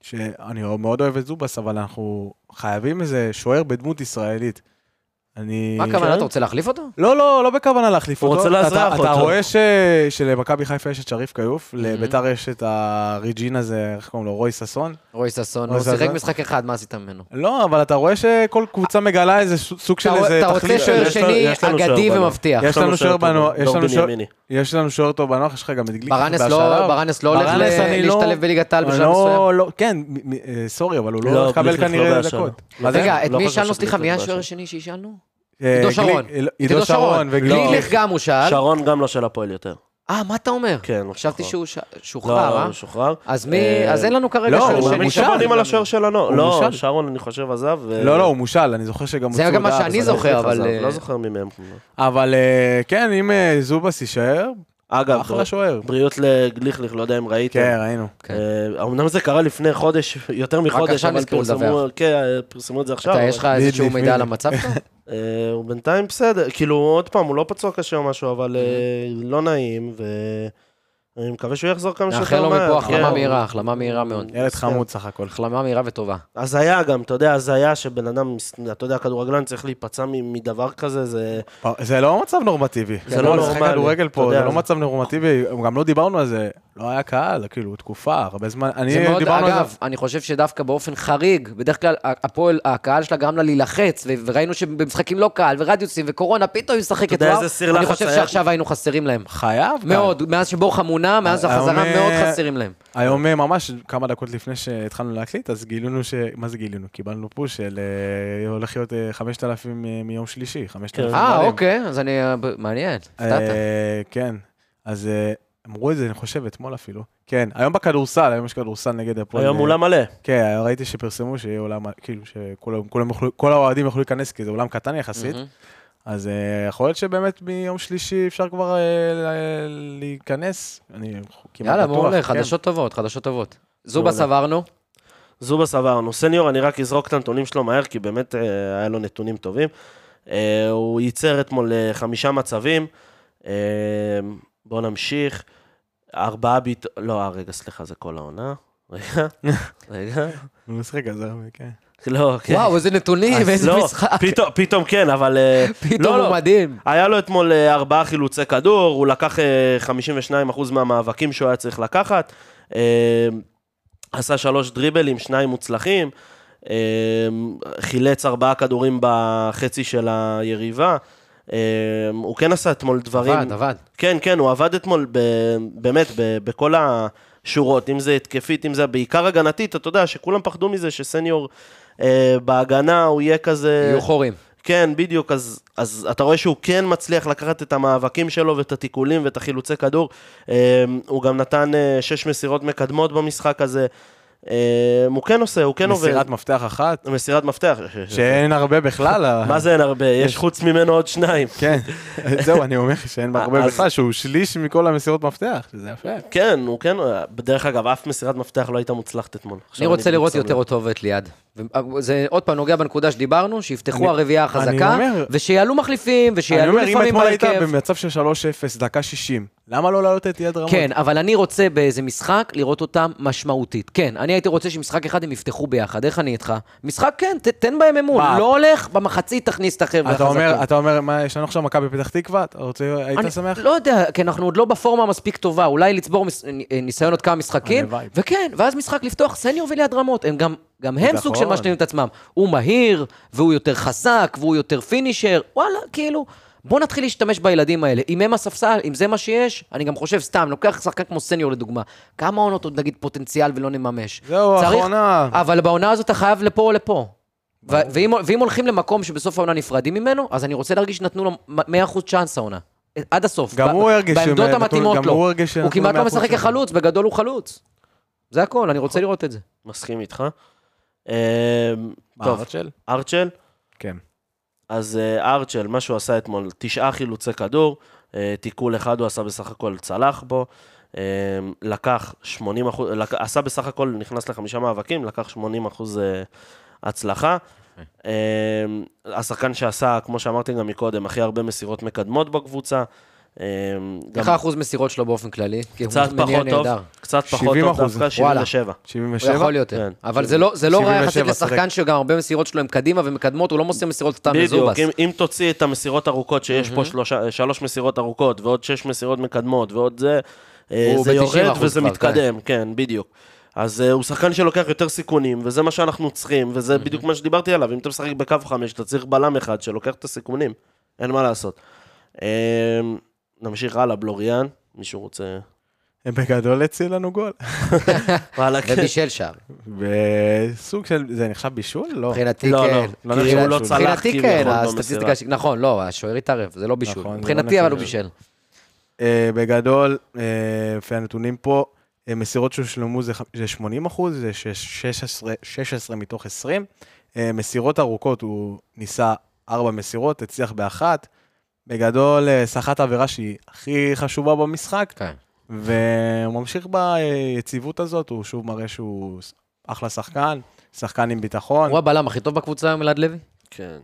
שאני מאוד אוהב את זובס, אבל אנחנו חייבים איזה שוער בדמות ישראלית. אני... מה הכוונה, כן? אתה רוצה להחליף אותו? לא, לא, לא בכוונה להחליף הוא אותו. רוצה אתה- לאזרח אתה אותו. רואה ש- שלמכבי חיפה יש את שריף כיוף, לביתר יש את הריג'ין הזה, איך קוראים לו? רוי ששון? רוי ששון, הוא שיחק? משחק אחד, מה עשית ממנו? לא, אבל אתה רואה שכל קבוצה מגלה איזה ש- סוג של אתה איזה אתה רוצה. שוער שני אגדי. ומבטיח. יש לנו שוער בנוער, יש לנו שוער- טוב בנוח, יש לך גם את גליק. ברנס. לא- לא הולך לא- להשתלב בליגת העל בשלב לא- מסוים? לא, כן, אה, סורי, אבל הוא לא, יקבל כנראה. דקות. רגע, את מי שאלנו, סליחה, מי השוער. השני שהשאלנו? אה, עידו שרון. עידו שרון וגליק. גליך גם הוא שאל. שרון גם לא של הפועל יותר. אה, מה אתה אומר? כן, הוא חשבתי שוחרר. שהוא ש- לא, שוחרר, אה? הוא שוחרר. אז מי... אה, אז אין לנו כרגע לא, שוער הוא שני. אני מושל. שבונים על השוער של הנוער. הוא לא, מושל. שרון אני חושב עזב. לא, לא, הוא מושל, אני זוכר שגם זה גם מה שאני. זוכר, אבל, אה, לא זוכר מי מהם. אבל כן, אם זובס יישאר, אגב, אחלה שוער. בריאות לגליכליך, לא יודע אם ראיתם. כן, ראינו. כן. אה, אמנם זה קרה לפני חודש, יותר מחודש, אבל פרסמו. כן, פרסמו את זה עכשיו. אתה, יש לך איזשהו מידע על. המצב שלו? <laughs> אה, הוא בינתיים בסדר, כאילו, עוד פעם, הוא לא פצוע קשה או משהו, אבל אה, לא נעים, ואני מקווה שהוא יחזור כמה שיותר נאחל לו מהר. מפה החלמה כן. מהירה, החלמה מהירה מאוד. ילד חמוד סך הכל. החלמה מהירה וטובה. הזיה גם, אתה יודע, הזיה שבן אדם, אתה יודע, כדורגלן צריך להיפצע מדבר כזה, זה... זה לא מצב נורמטיבי. זה לא נורמלי. כדורגל פה, זה לא מצב נורמטיבי, גם לא דיברנו על זה. לא היה קהל, כאילו, תקופה, הרבה זמן. אני מאוד, דיברנו על אגב, זה. אני חושב שדווקא באופן חריג, בדרך כלל הפועל, הקהל שלה גרם לה להילחץ, וראינו שבמשחקים לא קהל, ורדיוסים, וקורונה, פתאום היא משחקת יודע וואו. איזה סיר אני לחץ חושב היה? שעכשיו היינו חסרים להם. חייב. מאוד, מאז שבורחה מונה, מאז היום, החזרה אה, מאוד חסרים להם. היום אה, ממש כמה דקות לפני שהתחלנו להקליט, אז גילינו ש... מה זה גילינו? קיבלנו פוש של אה, הולך להיות אה, 5,000 מ- מיום שלישי, 5,000 אה. אוקיי, אז אני... אה, מעניין, הפתעת. אה, כן, אז אה, אמרו את זה, אני חושב, אתמול אפילו. כן, היום בכדורסל, היום יש כדורסל נגד הפועל. היום אה, אולם מלא. כן, ראיתי שפרסמו שיהיה עולם, כאילו, שכולם כולם יוכלו, כל האוהדים יוכלו להיכנס, כי זה אולם קטן יחסית. אז אה, יכול להיות שבאמת מיום שלישי אפשר כבר אה, להיכנס. אני כמעט יאללה, בטוח. מעולה, כן. חדשות טובות, חדשות טובות. זובה. סברנו. זובה סברנו. סניור, אני רק אזרוק את הנתונים שלו מהר, כי באמת אה, היה לו נתונים טובים. אה, הוא ייצר אתמול חמישה מצבים. אה, בואו נמשיך. ארבעה ביט... לא, אה, רגע, סליחה, זה כל העונה. רגע, <laughs> רגע. הוא משחק הרבה, כן. לא, כן. וואו, איזה נתונים, איזה לא, משחק. פתאום, פתאום כן, אבל... אה, פתאום לא, לא. הוא מדהים. היה לו אתמול אה, ארבעה חילוצי כדור, הוא לקח אה, 52% מהמאבקים שהוא היה צריך לקחת, אה, עשה שלוש דריבלים, שניים מוצלחים, אה, חילץ ארבעה כדורים בחצי של היריבה. אה, הוא כן עשה אתמול דברים... עבד, עבד. כן, כן, הוא עבד אתמול ב, באמת ב, בכל השורות, אם זה התקפית, אם זה בעיקר הגנתית, אתה יודע שכולם פחדו מזה שסניור אה, בהגנה הוא יהיה כזה... יהיו חורים. כן, בדיוק, אז, אז אתה רואה שהוא כן מצליח לקחת את המאבקים שלו ואת התיקולים ואת החילוצי כדור. אה, הוא גם נתן אה, שש מסירות מקדמות במשחק הזה. אה, הוא כן עושה, הוא כן עובד. מסירת מפתח אחת, מסירת מפתח. שאין הרבה בכלל. מה זה אין הרבה? יש חוץ ממנו עוד שניים. כן, <laughs> זהו, אני אומר שאין הרבה אז- בכלל, שהוא שליש מכל המסירות מפתח, שזה יפה. כן, הוא כן, בדרך אגב, אף מסירת מפתח לא הייתה מוצלחת אתמול. אני רוצה לראות יותר. אותו ואת ליד. זה עוד פעם נוגע בנקודה שדיברנו, שיפתחו אני- הרביעייה אני החזקה, אומר- ושיעלו מחליפים, אני ושיעלו אומר, אם לפעמים אתמול היית בהרכב. במצב של 3-0, דקה 60, למה לא להעלות את יד רמות? כן, אבל אני רוצה באיזה משחק לראות אותם משמעותית. כן, אני הייתי רוצה שמשחק אחד הם יפתחו ביחד. איך אני איתך? משחק כן, ת- תן בהם אמון. מה? לא הולך, במחצית תכניס את החבר'ה אתה אומר, החזקים. אתה אומר, מה, יש לנו עכשיו מכבי פתח תקווה? אתה רוצה, היית אני שמח? לא יודע, כי אנחנו עוד לא בפורמה מספיק טובה, אולי לצבור מס- ניסיון עוד כמה משחקים. וכן, ואז משחק לפתוח סניור וליד רמות, הם גם, גם הם סוג של נכון. משלימים את עצמם. הוא מהיר, והוא יותר חזק, והוא יותר פינישר, וואלה, כאילו, בוא נתחיל להשתמש בילדים האלה. אם הם הספסל, אם זה מה שיש, אני גם חושב, סתם, לוקח שחקן כמו סניור לדוגמה, כמה עונות עוד נגיד פוטנציאל ולא נממש. זהו, צריך- האחרונה. אבל בעונה הזאת אתה חייב לפה או לפה. ו- ואם, ואם הולכים למקום שבסוף העונה נפרדים ממנו, אז אני רוצה להרגיש שנתנו לו 100% צ'אנס העונה. עד הסוף. גם ב- הוא הרגיש בעמדות המתאימות לו. הוא הוא כמעט לא 100% משחק. כחלוץ, בגדול הוא חלוץ. זה הכל, אני רוצה לראות את זה. מסכים איתך. אה, מה, ארצ'ל? ארצ'ל, כן. אז אה, ארצ'ל, מה שהוא עשה אתמול, תשעה חילוצי כדור, אה, תיקול אחד הוא עשה בסך הכל, צלח בו, אה, לקח 80 אחוז, לק... עשה בסך הכל, נכנס לחמישה מאבקים, לקח 80 אחוז אה, הצלחה. אה, השחקן שעשה, כמו שאמרתי גם מקודם, הכי הרבה מסירות מקדמות בקבוצה. גם איך האחוז מסירות שלו באופן כללי? קצת פחות טוב, נהדר. קצת פחות 70 טוב אחוז. דווקא, 77. 77? הוא יכול יותר. כן. אבל זה לא- זה לא רע יחסית 77, לשחקן שגם הרבה מסירות שלו הם קדימה ומקדמות, הוא לא מוסר מסירות סתם בדיוק, לזובס. אם, אם תוציא את המסירות ארוכות, שיש פה שלושה, שלוש מסירות ארוכות, ועוד שש מסירות מקדמות, ועוד זה, אה, זה ב- 90% יורד וזה כבר, מתקדם, כן, בדיוק. אז uh, הוא שחקן שלוקח יותר סיכונים, וזה מה שאנחנו צריכים, וזה בדיוק מה שדיברתי עליו. אם אתה משחק בקו חמש, אתה צריך בלם אחד שלוקח את הסיכונים, אין מה לעשות. Uh, נמשיך הלאה, בלוריאן, מישהו רוצה... בגדול הציל לנו גול. <laughs> וואלה, כן. ובישל שער. בסוג של, זה נחשב בישול? לא. מבחינתי לא, כן. לא, לא נחשב, הוא לא צלח מבחינתי כביכול כן, במסירה. הסטטיסטיקה, ש- נכון, לא, השוער התערב, זה לא בישול. נכון, לא מבחינתי אבל הוא. בישל. אה, בגדול, אה, לפי הנתונים פה, אה, מסירות שהושלמו זה ח- זה 80 אחוז, זה ש- 16 16 מתוך 20. אה, מסירות ארוכות, הוא ניסה ארבע מסירות, הצליח באחת. בגדול, אה, סחט עבירה שהיא הכי חשובה במשחק, כן. והוא ממשיך ביציבות הזאת, הוא שוב מראה שהוא אחלה שחקן, שחקן עם ביטחון. הוא הבלם הכי טוב בקבוצה היום, אלעד לוי? כן,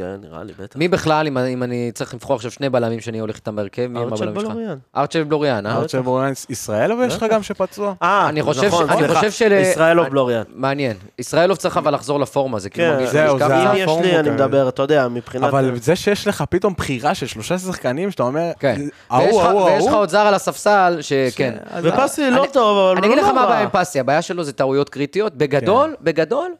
כן, נראה לי, בטח. מי בכלל, אם, אם אני צריך לבחור עכשיו שני בלמים שאני הולך איתם בהרכב, מי הם הבלמים שלך? בלוריאן. ארצ'ל בלוריאן, אה? ארצ'ל בוריאן ישראל, אבל יש לך גם שפצוע. אה, אני חושב נכון, אני. חושב של- ישראלוב בלוריאן. מעניין. ישראלוב צריך אבל לחזור לפורמה, זה כאילו כן, מרגיש זהו, זה קצת. אם יש לי, אני. מדבר, אתה יודע, מבחינת... אבל זה שיש לך פתאום בחירה של שלושה שחקנים, שאתה אומר, כן. ההוא, לך- ההוא, ויש לך ההוא, עוד זר על הספסל, שכן. אז- ופסי לא אני- טוב, אבל אני הוא אגיד לך מה רע. הבעיה עם פסי, הבעיה שלו זה טעויות קריטיות. בגדול, בגדול,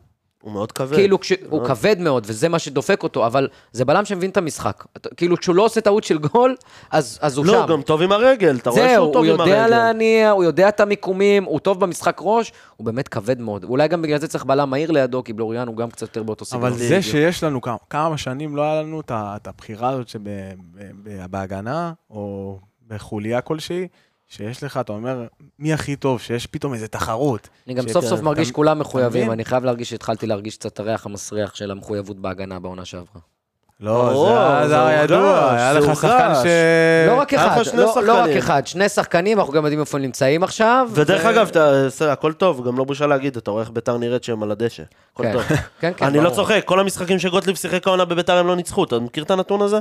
הוא מאוד כבד. כאילו, כש- הוא כבד מאוד, וזה מה שדופק אותו, אבל זה בלם שמבין את המשחק. כאילו, כשהוא לא עושה טעות של גול, אז אז הוא לא, שם. הוא גם טוב עם הרגל, אתה רואה זהו, שהוא הוא טוב עם יודע הרגל. להניע, הוא יודע את המיקומים, הוא טוב במשחק ראש, הוא באמת כבד מאוד. אולי גם בגלל זה צריך בלם מהיר לידו, כי בלוריאן הוא גם קצת יותר באותו סגנון. אבל זה שיש לנו כמה, כמה שנים לא היה לנו את הבחירה הזאת שבהגנה, או בחוליה כלשהי, שיש לך, אתה אומר, מי הכי טוב, שיש פתאום איזה תחרות. אני גם סוף סוף מרגיש כולם מחויבים? אני חייב להרגיש שהתחלתי להרגיש קצת את הריח המסריח של המחויבות בהגנה בעונה שעברה. לא, זה היה- ידוע, היה לך שחקן. ש... לא רק אחד, שני לא לא רק שחקנים. אחד, שני שחקנים, אנחנו גם יודעים איפה הם נמצאים עכשיו. ודרך אגב, הכל טוב, גם לא בושה להגיד, אתה רואה איך ביתר נראית שהם על הדשא. הכל כן. טוב. <laughs> כן, כן, אני לא. צוחק, כל המשחקים שגוטליב שיחק העונה בביתר הם לא ניצחו, אתה מכיר את הנתון הזה?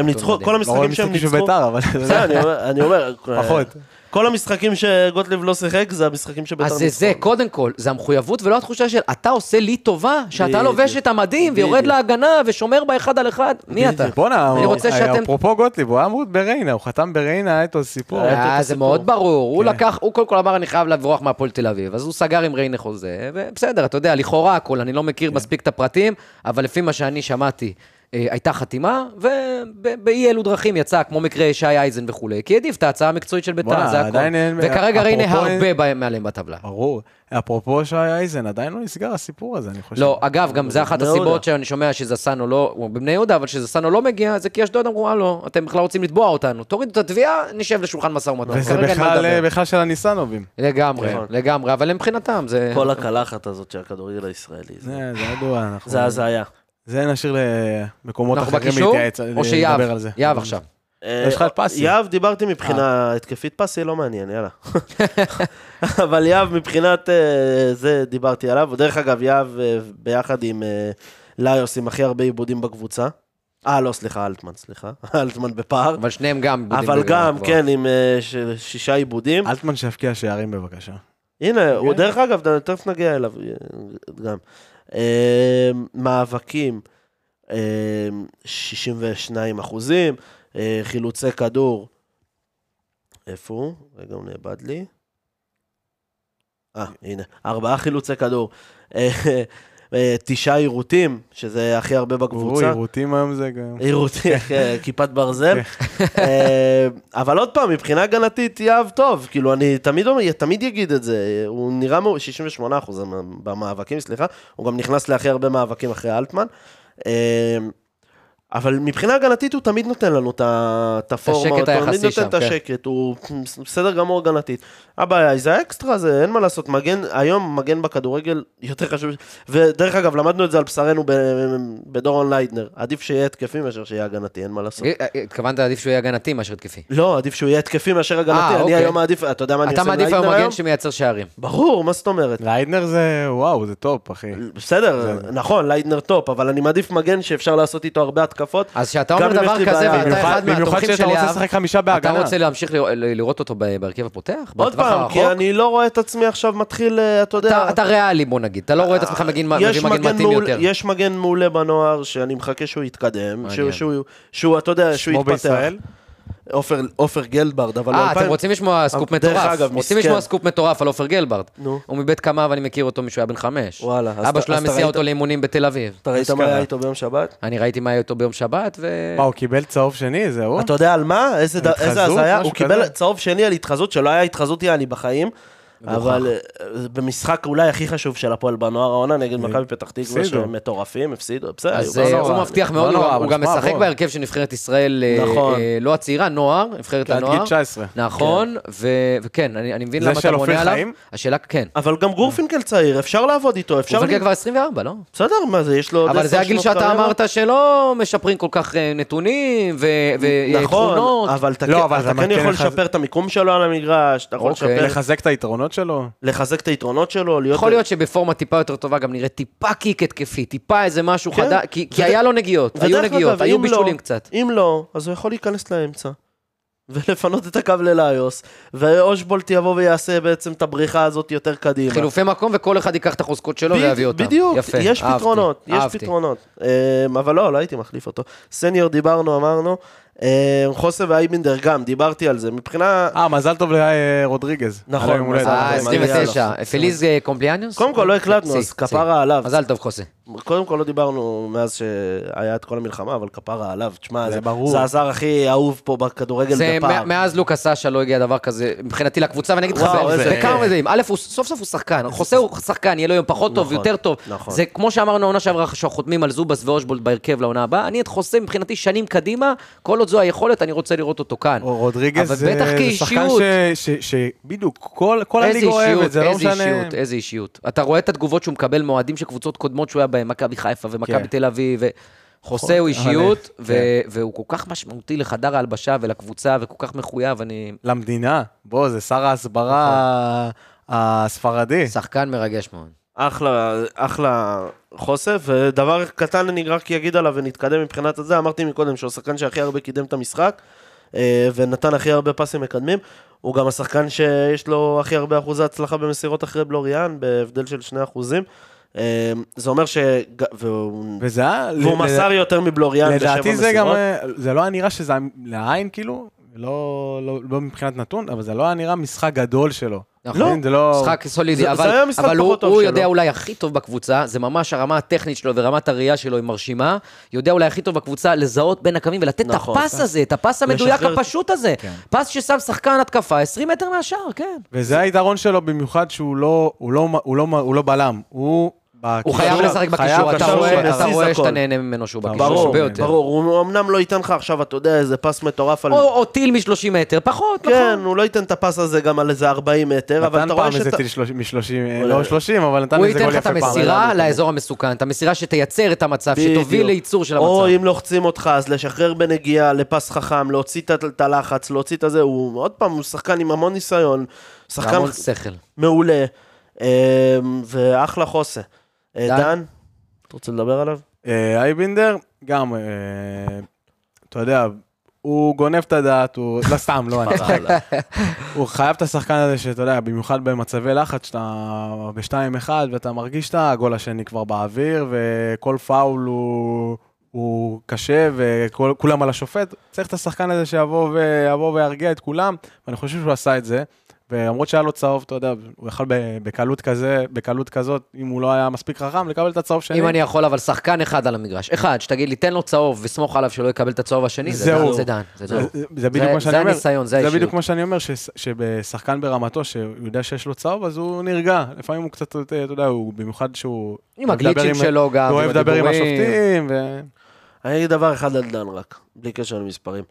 הם ניצחו. כל לא המשחקים רואים שהם משחקים של ניצחו... ביתר, אבל... <laughs> בסדר, אני אומר- אומר, פחות. כל המשחקים שגוטליב לא שיחק, זה המשחקים שביתר אז ניצחו. זה זה, קודם כל, זה המחויבות ולא התחושה של אתה עושה לי טובה, שאתה. לובש את המדים ויורד. להגנה ושומר באחד על אחד, מי אתה? בואנה, אני רוצה שאתם... אפרופו גוטליב, הוא היה אמור בריינה, הוא חתם בריינה, היה איתו סיפור. אה, זה. מאוד ברור, הוא כן. לקח, הוא קודם כל אמר אני חייב לברוח מהפועל תל אביב, אז הוא סגר עם ריינה חוזה, ובסדר, אתה יודע, לכאורה הכל, אני לא מכיר מספיק את הפרטים, אבל לפי מה שאני שמעתי, אה, הייתה חתימה, ובאי אלו דרכים יצא, כמו מקרה שי אייזן וכולי, כי העדיף את ההצעה המקצועית של ביתר, זה אין- וכרגע ריינה אפרופו- הרבה מעליהם בטבלה. ברור. אפרופו שי אייזן, עדיין לא נסגר הסיפור הזה, אני חושב. לא, אגב, גם זה אחת הסיבות. שאני שומע שזסנו לא, הוא בבני יהודה, אבל שזסנו לא מגיע, זה כי אשדוד אמרו, הלו, אתם בכלל רוצים לתבוע אותנו, תורידו את התביעה, נשב לשולחן משא ומתן. וזה מה בכלל, של הניסנובים. לגמרי, נכון. לגמרי, אבל מבחינתם זה... כל הקלחת הזאת של הכדורגל הישראלי. זה ידוע, אנחנו... זה הזיה. זה נשאיר למקומות אחרים להתייעץ, או לדבר על זה. יהב עכשיו. יש לך את פסי. יהב, דיברתי מבחינה התקפית, פסי לא מעניין, יאללה. <laughs> אבל יהב, מבחינת אה, זה, דיברתי עליו. ודרך אגב, יהב אה, ביחד עם אה, ליוס, עם הכי הרבה עיבודים בקבוצה. אה, לא, סליחה, אלטמן, סליחה. <laughs> אלטמן בפער. אבל שניהם גם עיבודים אבל גם. כן, עם אה, שישה עיבודים. אלטמן שיבקיע שערים בבקשה. הנה, הוא כן. דרך אגב, תכף נגיע אליו אה, גם. אה, מאבקים, אה, 62 אחוזים, אה, חילוצי כדור, איפה הוא? רגע, הוא נאבד לי. אה, הנה, ארבעה חילוצי כדור. תשעה עירותים, שזה הכי הרבה אוי, בקבוצה. עירותים היום זה גם... עירותי, כן, כיפת ברזל. אה, אבל עוד פעם, מבחינה הגנתית, יהב טוב. כאילו, אני תמיד אומר- תמיד אגיד את זה. הוא נראה מאוד, 68 אחוז במאבקים, סליחה. הוא גם נכנס להכי הרבה מאבקים אחרי אלטמן. אה, אבל מבחינה הגנתית הוא תמיד נותן לנו את הפורמה, הוא תמיד נותן את כן. השקט, הוא בסדר גמור הגנתית. הבעיה היא זה האקסטרה הזה, אין מה לעשות, מגן, היום מגן בכדורגל יותר חשוב, ודרך אגב, למדנו את זה על בשרנו ב- בדורון ליידנר, עדיף שיהיה התקפי מאשר שיהיה הגנתי, אין מה לעשות. אה, אה, התכוונת עדיף שהוא יהיה הגנתי מאשר התקפי. לא, עדיף שהוא יהיה התקפי מאשר הגנתי, אה, אני אוקיי. היום מעדיף, אתה יודע מה אני אתה עושה עם מעדיף היום ליידנר היום? מגן שמייצר שערים. ברור, מה זאת אומרת? ליידנר זה, וואו, זה top, אחי. בסדר, נכון, ליידנר top, אבל אני מעדיף מגן שאפשר לעשות איתו הרבה התקפות. אז כשאתה אומר דבר כזה ואתה אחד מהתומכים שאתה של רוצה יהב, לשחק חמישה אתה. רוצה להמשיך לראות- אותו בהרכב הפותח? עוד פעם, הרחוק? כי אני לא רואה את עצמי עכשיו מתחיל, אה, אתה יודע... אתה אתה ריאלי, בוא נגיד. אתה לא רואה את עצמך מגן מתאים יותר. יש מגן מעולה בנוער, שאני מחכה שהוא יתקדם. שהוא- אתה יודע, שהוא שמו יתפתח. עופר- גלברד, אבל... אה, אתם רוצים לשמוע סקופ דרך מטורף. אגב, רוצים מסכן. לשמוע סקופ מטורף על עופר גלברד. נו. הוא מבית קמה ואני מכיר אותו משהוא היה בן חמש. וואלה, אבא שלו היה מסיע אותו לאימונים בתל אביב. אתה ראית מה. היה איתו ביום שבת? אני ראיתי מה היה איתו ביום שבת, ו... מה, הוא קיבל צהוב שני, זה הוא? אתה יודע על מה? איזה הזיה? הוא קיבל? צהוב שני על התחזות, שלא היה התחזות יעני בחיים. אבל אה, במשחק אולי הכי חשוב של הפועל בנוער העונה נגד מכבי פתח תקווה. שהם מטורפים, הפסידו, בסדר. אז היו אה, בסדר. הוא מבטיח מאוד, הוא- גם משחק. בהרכב של נבחרת ישראל, אה, נכון. אה, לא הצעירה, נוער, נבחרת עד גיל הנוער. 19. נכון, ו- וכן, אני אני מבין למה אתה של אופיר בונה עליו. חיים? השאלה, כן. אבל גם גורפינקל צעיר, אפשר לעבוד איתו, אפשר... הוא מגיע כבר 24, לא? בסדר, מה זה, יש לו אבל זה הגיל שאתה? אמרת שלא משפרים כל כך אה, נתונים ו- נכון, ותכונות. אבל אתה לא, כן- כן כן יכול לשפר את המיקום שלו על המגרש, אתה יכול אוקיי. לשפר, לחזק את היתרונות שלו. לחזק את היתרונות שלו, להיות... יכול להיות שבפורמה טיפה יותר טובה גם נראה טיפה קיק התקפי, טיפה איזה משהו כן. חדש, כי היה לו נגיעות, היו נגיעות, היו אם בישולים לא- קצת. אם לא, אז הוא יכול להיכנס לאמצע. <laughs> ולפנות את הקו ללאיוס, ואושבולט יבוא ויעשה בעצם את הבריחה הזאת יותר קדימה. חילופי מקום וכל אחד ייקח את החוזקות שלו ויביא אותם. בדיוק, יפה, יש אהבתי, פתרונות, יש. פתרונות. אמ, אבל לא, לא הייתי מחליף אותו. סניור דיברנו, אמרנו. אמ, חוסה ואייבינדר גם, דיברתי על זה. מבחינה... אה, מזל טוב לרודריגז. נכון, היום הולדת. מזל אה, טוב, 29. מגיע feliz אה, cumpleaños? קודם כל, לא הקלטנו, אז. כפרה עליו. מזל טוב, חוסה. קודם כל לא דיברנו מאז שהיה את כל המלחמה, אבל כפרה עליו. תשמע, זה ברור. זה הזר הכי אהוב פה בכדורגל. מ- מאז לוקאס סאשה לא הגיע דבר כזה מבחינתי לקבוצה, ואני אגיד לך בכמה מדדים. א', סוף סוף הוא שחקן, חוסה הוא שחקן, יהיה לו יום פחות טוב, נכון, יותר טוב. נכון. זה כמו שאמרנו העונה שעברה, שאנחנו חותמים על זובס ואושבולט בהרכב לעונה הבאה. אני את חוסה מבחינתי שנים קדימה, כל עוד זו היכולת, אני רוצה לראות אותו כאן. או רודריגז אבל זה שחקן כאישיות. ש- ש- שבדיוק, כל כל איזה הליגה אוהבת, זה לא איזה משנה. אישיות, איזה אישיות. אתה רואה את התגובות שהוא מקבל מאוהדים של קבוצות קודמות שהוא היה בהן, מכבי חיפה ומכבי כן. תל אביב, וחוסה הוא אישיות, אבל- ו- והוא כל כך משמעותי לחדר ההלבשה ולקבוצה, וכל כך מחויב, אני... למדינה. בוא, זה שר ההסברה הספרדי. שחקן מרגש מאוד. אחלה, אחלה חוסה, ודבר קטן אני רק אגיד עליו ונתקדם מבחינת הזה, אמרתי מקודם שהוא השחקן שהכי הרבה קידם את המשחק, אה, ונתן הכי הרבה פסים מקדמים, הוא גם השחקן שיש לו הכי הרבה אחוזי הצלחה במסירות אחרי בלוריאן, בהבדל של 2 אחוזים. אה, זה אומר ש... והוא, וזה היה... והוא ל- מסר יותר מבלוריאן בשבע לדעתי מסירות. זה גם, אה, זה לא היה נראה שזה לעין כאילו, לא, לא, לא מבחינת נתון, אבל זה לא היה נראה משחק גדול שלו. נכון. מבין? זה לא... משחק סולידי, זה- אבל, זה היה משחק אבל הוא, הוא שלו. יודע אולי הכי טוב בקבוצה, זה ממש הרמה הטכנית שלו ורמת הראייה שלו היא מרשימה, יודע אולי הכי טוב בקבוצה לזהות בין הקווים ולתת נכון. את הפס הזה, את הפס המדויק לשחרר- הפשוט הזה. כן. פס ששם שחקן התקפה 20 מטר מהשער, כן. וזה היתרון שלו במיוחד שהוא לא, הוא לא, הוא לא, הוא לא בלם, הוא... הוא חייב לשחק בקישור, אתה רואה-. שאתה נהנה ממנו שהוא בקישור, ברור, הרבה יותר. ברור, הוא אמנם לא ייתן לך עכשיו, אתה יודע, איזה פס מטורף על... או או טיל מ-30 מטר, פחות, כן, נכון. הוא לא ייתן את הפס הזה גם על איזה 40 מטר, אבל נתן אתה רואה פעם איזה שאתה... טיל מ-30, לא 30, אבל נתן הוא איזה ייתן גול לך את יפה פעם. המסירה לאזור המסוכן, את המסירה שתייצר את המצב, שתוביל. לייצור של או המצב. אם לוחצים אותך, אז לשחרר בנגיעה, לפס חכם, להוציא את את הלחץ, להוציא את הזה, הוא עוד פעם, הוא שחקן עם המון ניסיון, שחקן המון שכל. מעולה, אמ, ואחלה חוסה. אה, דן? אתה רוצה לדבר עליו? אה, אייבינדר, גם, אה, אתה יודע, הוא גונב את הדעת, הוא... לא סתם, לא, אני צוחק. <laughs> הוא חייב את השחקן הזה שאתה יודע, במיוחד במצבי לחץ, שאתה ב-2-1 ואתה מרגיש את הגול השני כבר באוויר, וכל פאול הוא, הוא קשה, וכולם על השופט. צריך את השחקן הזה שיבוא ויבוא וירגיע את כולם, ואני חושב שהוא עשה את זה. ולמרות שהיה לו צהוב, אתה יודע, הוא יכל ב- בקלות כזה, בקלות כזאת, אם הוא לא היה מספיק חכם, לקבל את הצהוב שני. אם אני יכול, אבל שחקן אחד על המגרש. אחד, שתגיד לי, תן לו צהוב וסמוך עליו שלא יקבל את הצהוב השני, זה. דן, זה דן. זה דן. זה, זה בדיוק זה- מה שאני זה אומר. הניסיון, זה זה האישיות. בדיוק מה שאני אומר, ש, שבשחקן ברמתו, שהוא יודע שיש לו צהוב, אז הוא נרגע. לפעמים הוא קצת, אתה יודע, הוא במיוחד שהוא... עם הגליצ'ים שלו גם, הוא אוהב לדבר עם. השופטים, ו... אני אגיד דבר אחד על דן רק, בלי קשר למספרים.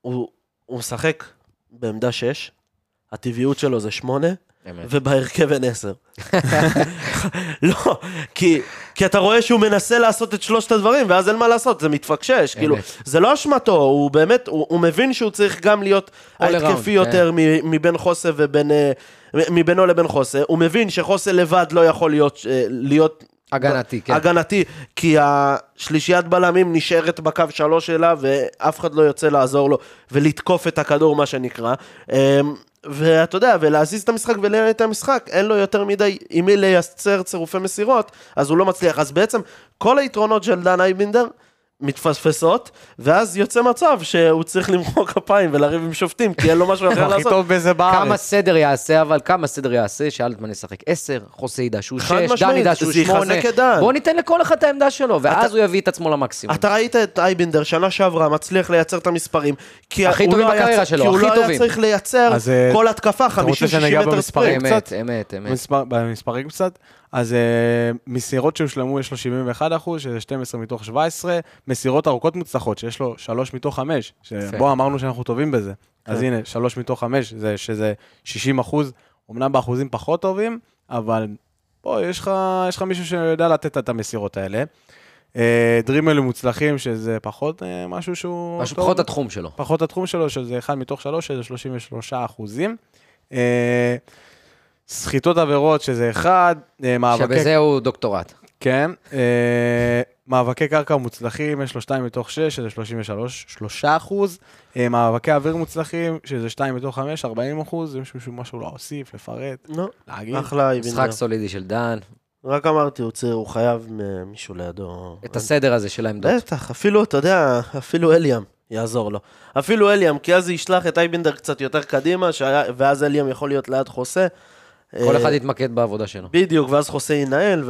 הוא הוא משחק בעמדה 6, הטבעיות שלו זה 8, אמת. ובהרכב אין 10. לא, כי, כי אתה רואה שהוא מנסה לעשות את שלושת הדברים, ואז אין מה לעשות, זה מתפקשש. כאילו, זה לא אשמתו, הוא באמת, הוא, הוא מבין שהוא צריך גם להיות ההתקפי יותר מ- מבין חוסה ובין... אה, מבינו לבין חוסה, הוא מבין שחוסה לבד לא יכול להיות, אה, להיות הגנתי, כן. הגנתי, כי השלישיית בלמים נשארת בקו שלוש שלה, ואף אחד לא יוצא לעזור לו ולתקוף את הכדור, מה שנקרא. ואתה יודע, ולהזיז את המשחק ולנהל את המשחק, אין לו יותר מדי עם מי לייצר צירופי מסירות, אז הוא לא מצליח. אז בעצם, כל היתרונות של דן אייבינדר, מתפספסות, ואז יוצא מצב שהוא צריך למחוא כפיים ולריב עם שופטים, כי אין לו משהו אחר הוא הכי לעשות. טוב בזה כמה בארץ. סדר יעשה, אבל כמה סדר יעשה שאלטמן ישחק 10, חוסה ידע שהוא 6, חד דן ידע שהוא זה 8. יחזק את דן. בוא ניתן לכל אחד את העמדה שלו, ואז הוא יביא את עצמו למקסימום. אתה ראית את אייבינדר שנה שעברה מצליח לייצר את המספרים, כי הכי הוא טובים לא היה לא. צריך לייצר אז, אה, כל התקפה, רוצה 50-60 שניגע מטר במספרים? ספרינט. אמת, אמת, אמת. במספר, במספרים קצת, אז אה, מסירות שהושלמו יש לו 71 אחוז, שזה 12 מתוך 17, מסירות ארוכות מוצלחות, שיש לו 3 מתוך 5, שבו אמרנו שאנחנו טובים בזה. אז כן. הנה, 3 מתוך 5, זה, שזה 60 אחוז, אמנם באחוזים פחות טובים, אבל פה יש לך, יש לך מישהו שיודע לתת את המסירות האלה. אה, דרימלים מוצלחים, שזה פחות אה, משהו שהוא... משהו טוב. פחות התחום שלו. פחות התחום שלו, שזה 1 מתוך 3, שזה 33 אחוזים. סחיטות עבירות, שזה 1, אה, מאבקי... שבזה הוא דוקטורט. כן. אה, מאבקי קרקע מוצלחים, יש לו 2 מתוך 6, שזה 33 3 אחוז. אה, מאבקי אוויר מוצלחים, שזה 2 מתוך 5, 40 אחוז. יש מישהו משהו להוסיף, לפרט, נו, להגיד. אחלה. משחק סולידי של דן, רק אמרתי, הוא צעיר, הוא חייב מ- מישהו לידו. את הסדר הזה של העמדות. בטח, אפילו, אתה יודע, אפילו אליאם יעזור לו. אפילו אליאם, כי אז זה ישלח את אייבינדר קצת יותר קדימה, שהיה- ואז אליאם יכול להיות ליד חוסה. כל אה, אחד יתמקד בעבודה שלו. בדיוק, ואז חוסה ינהל,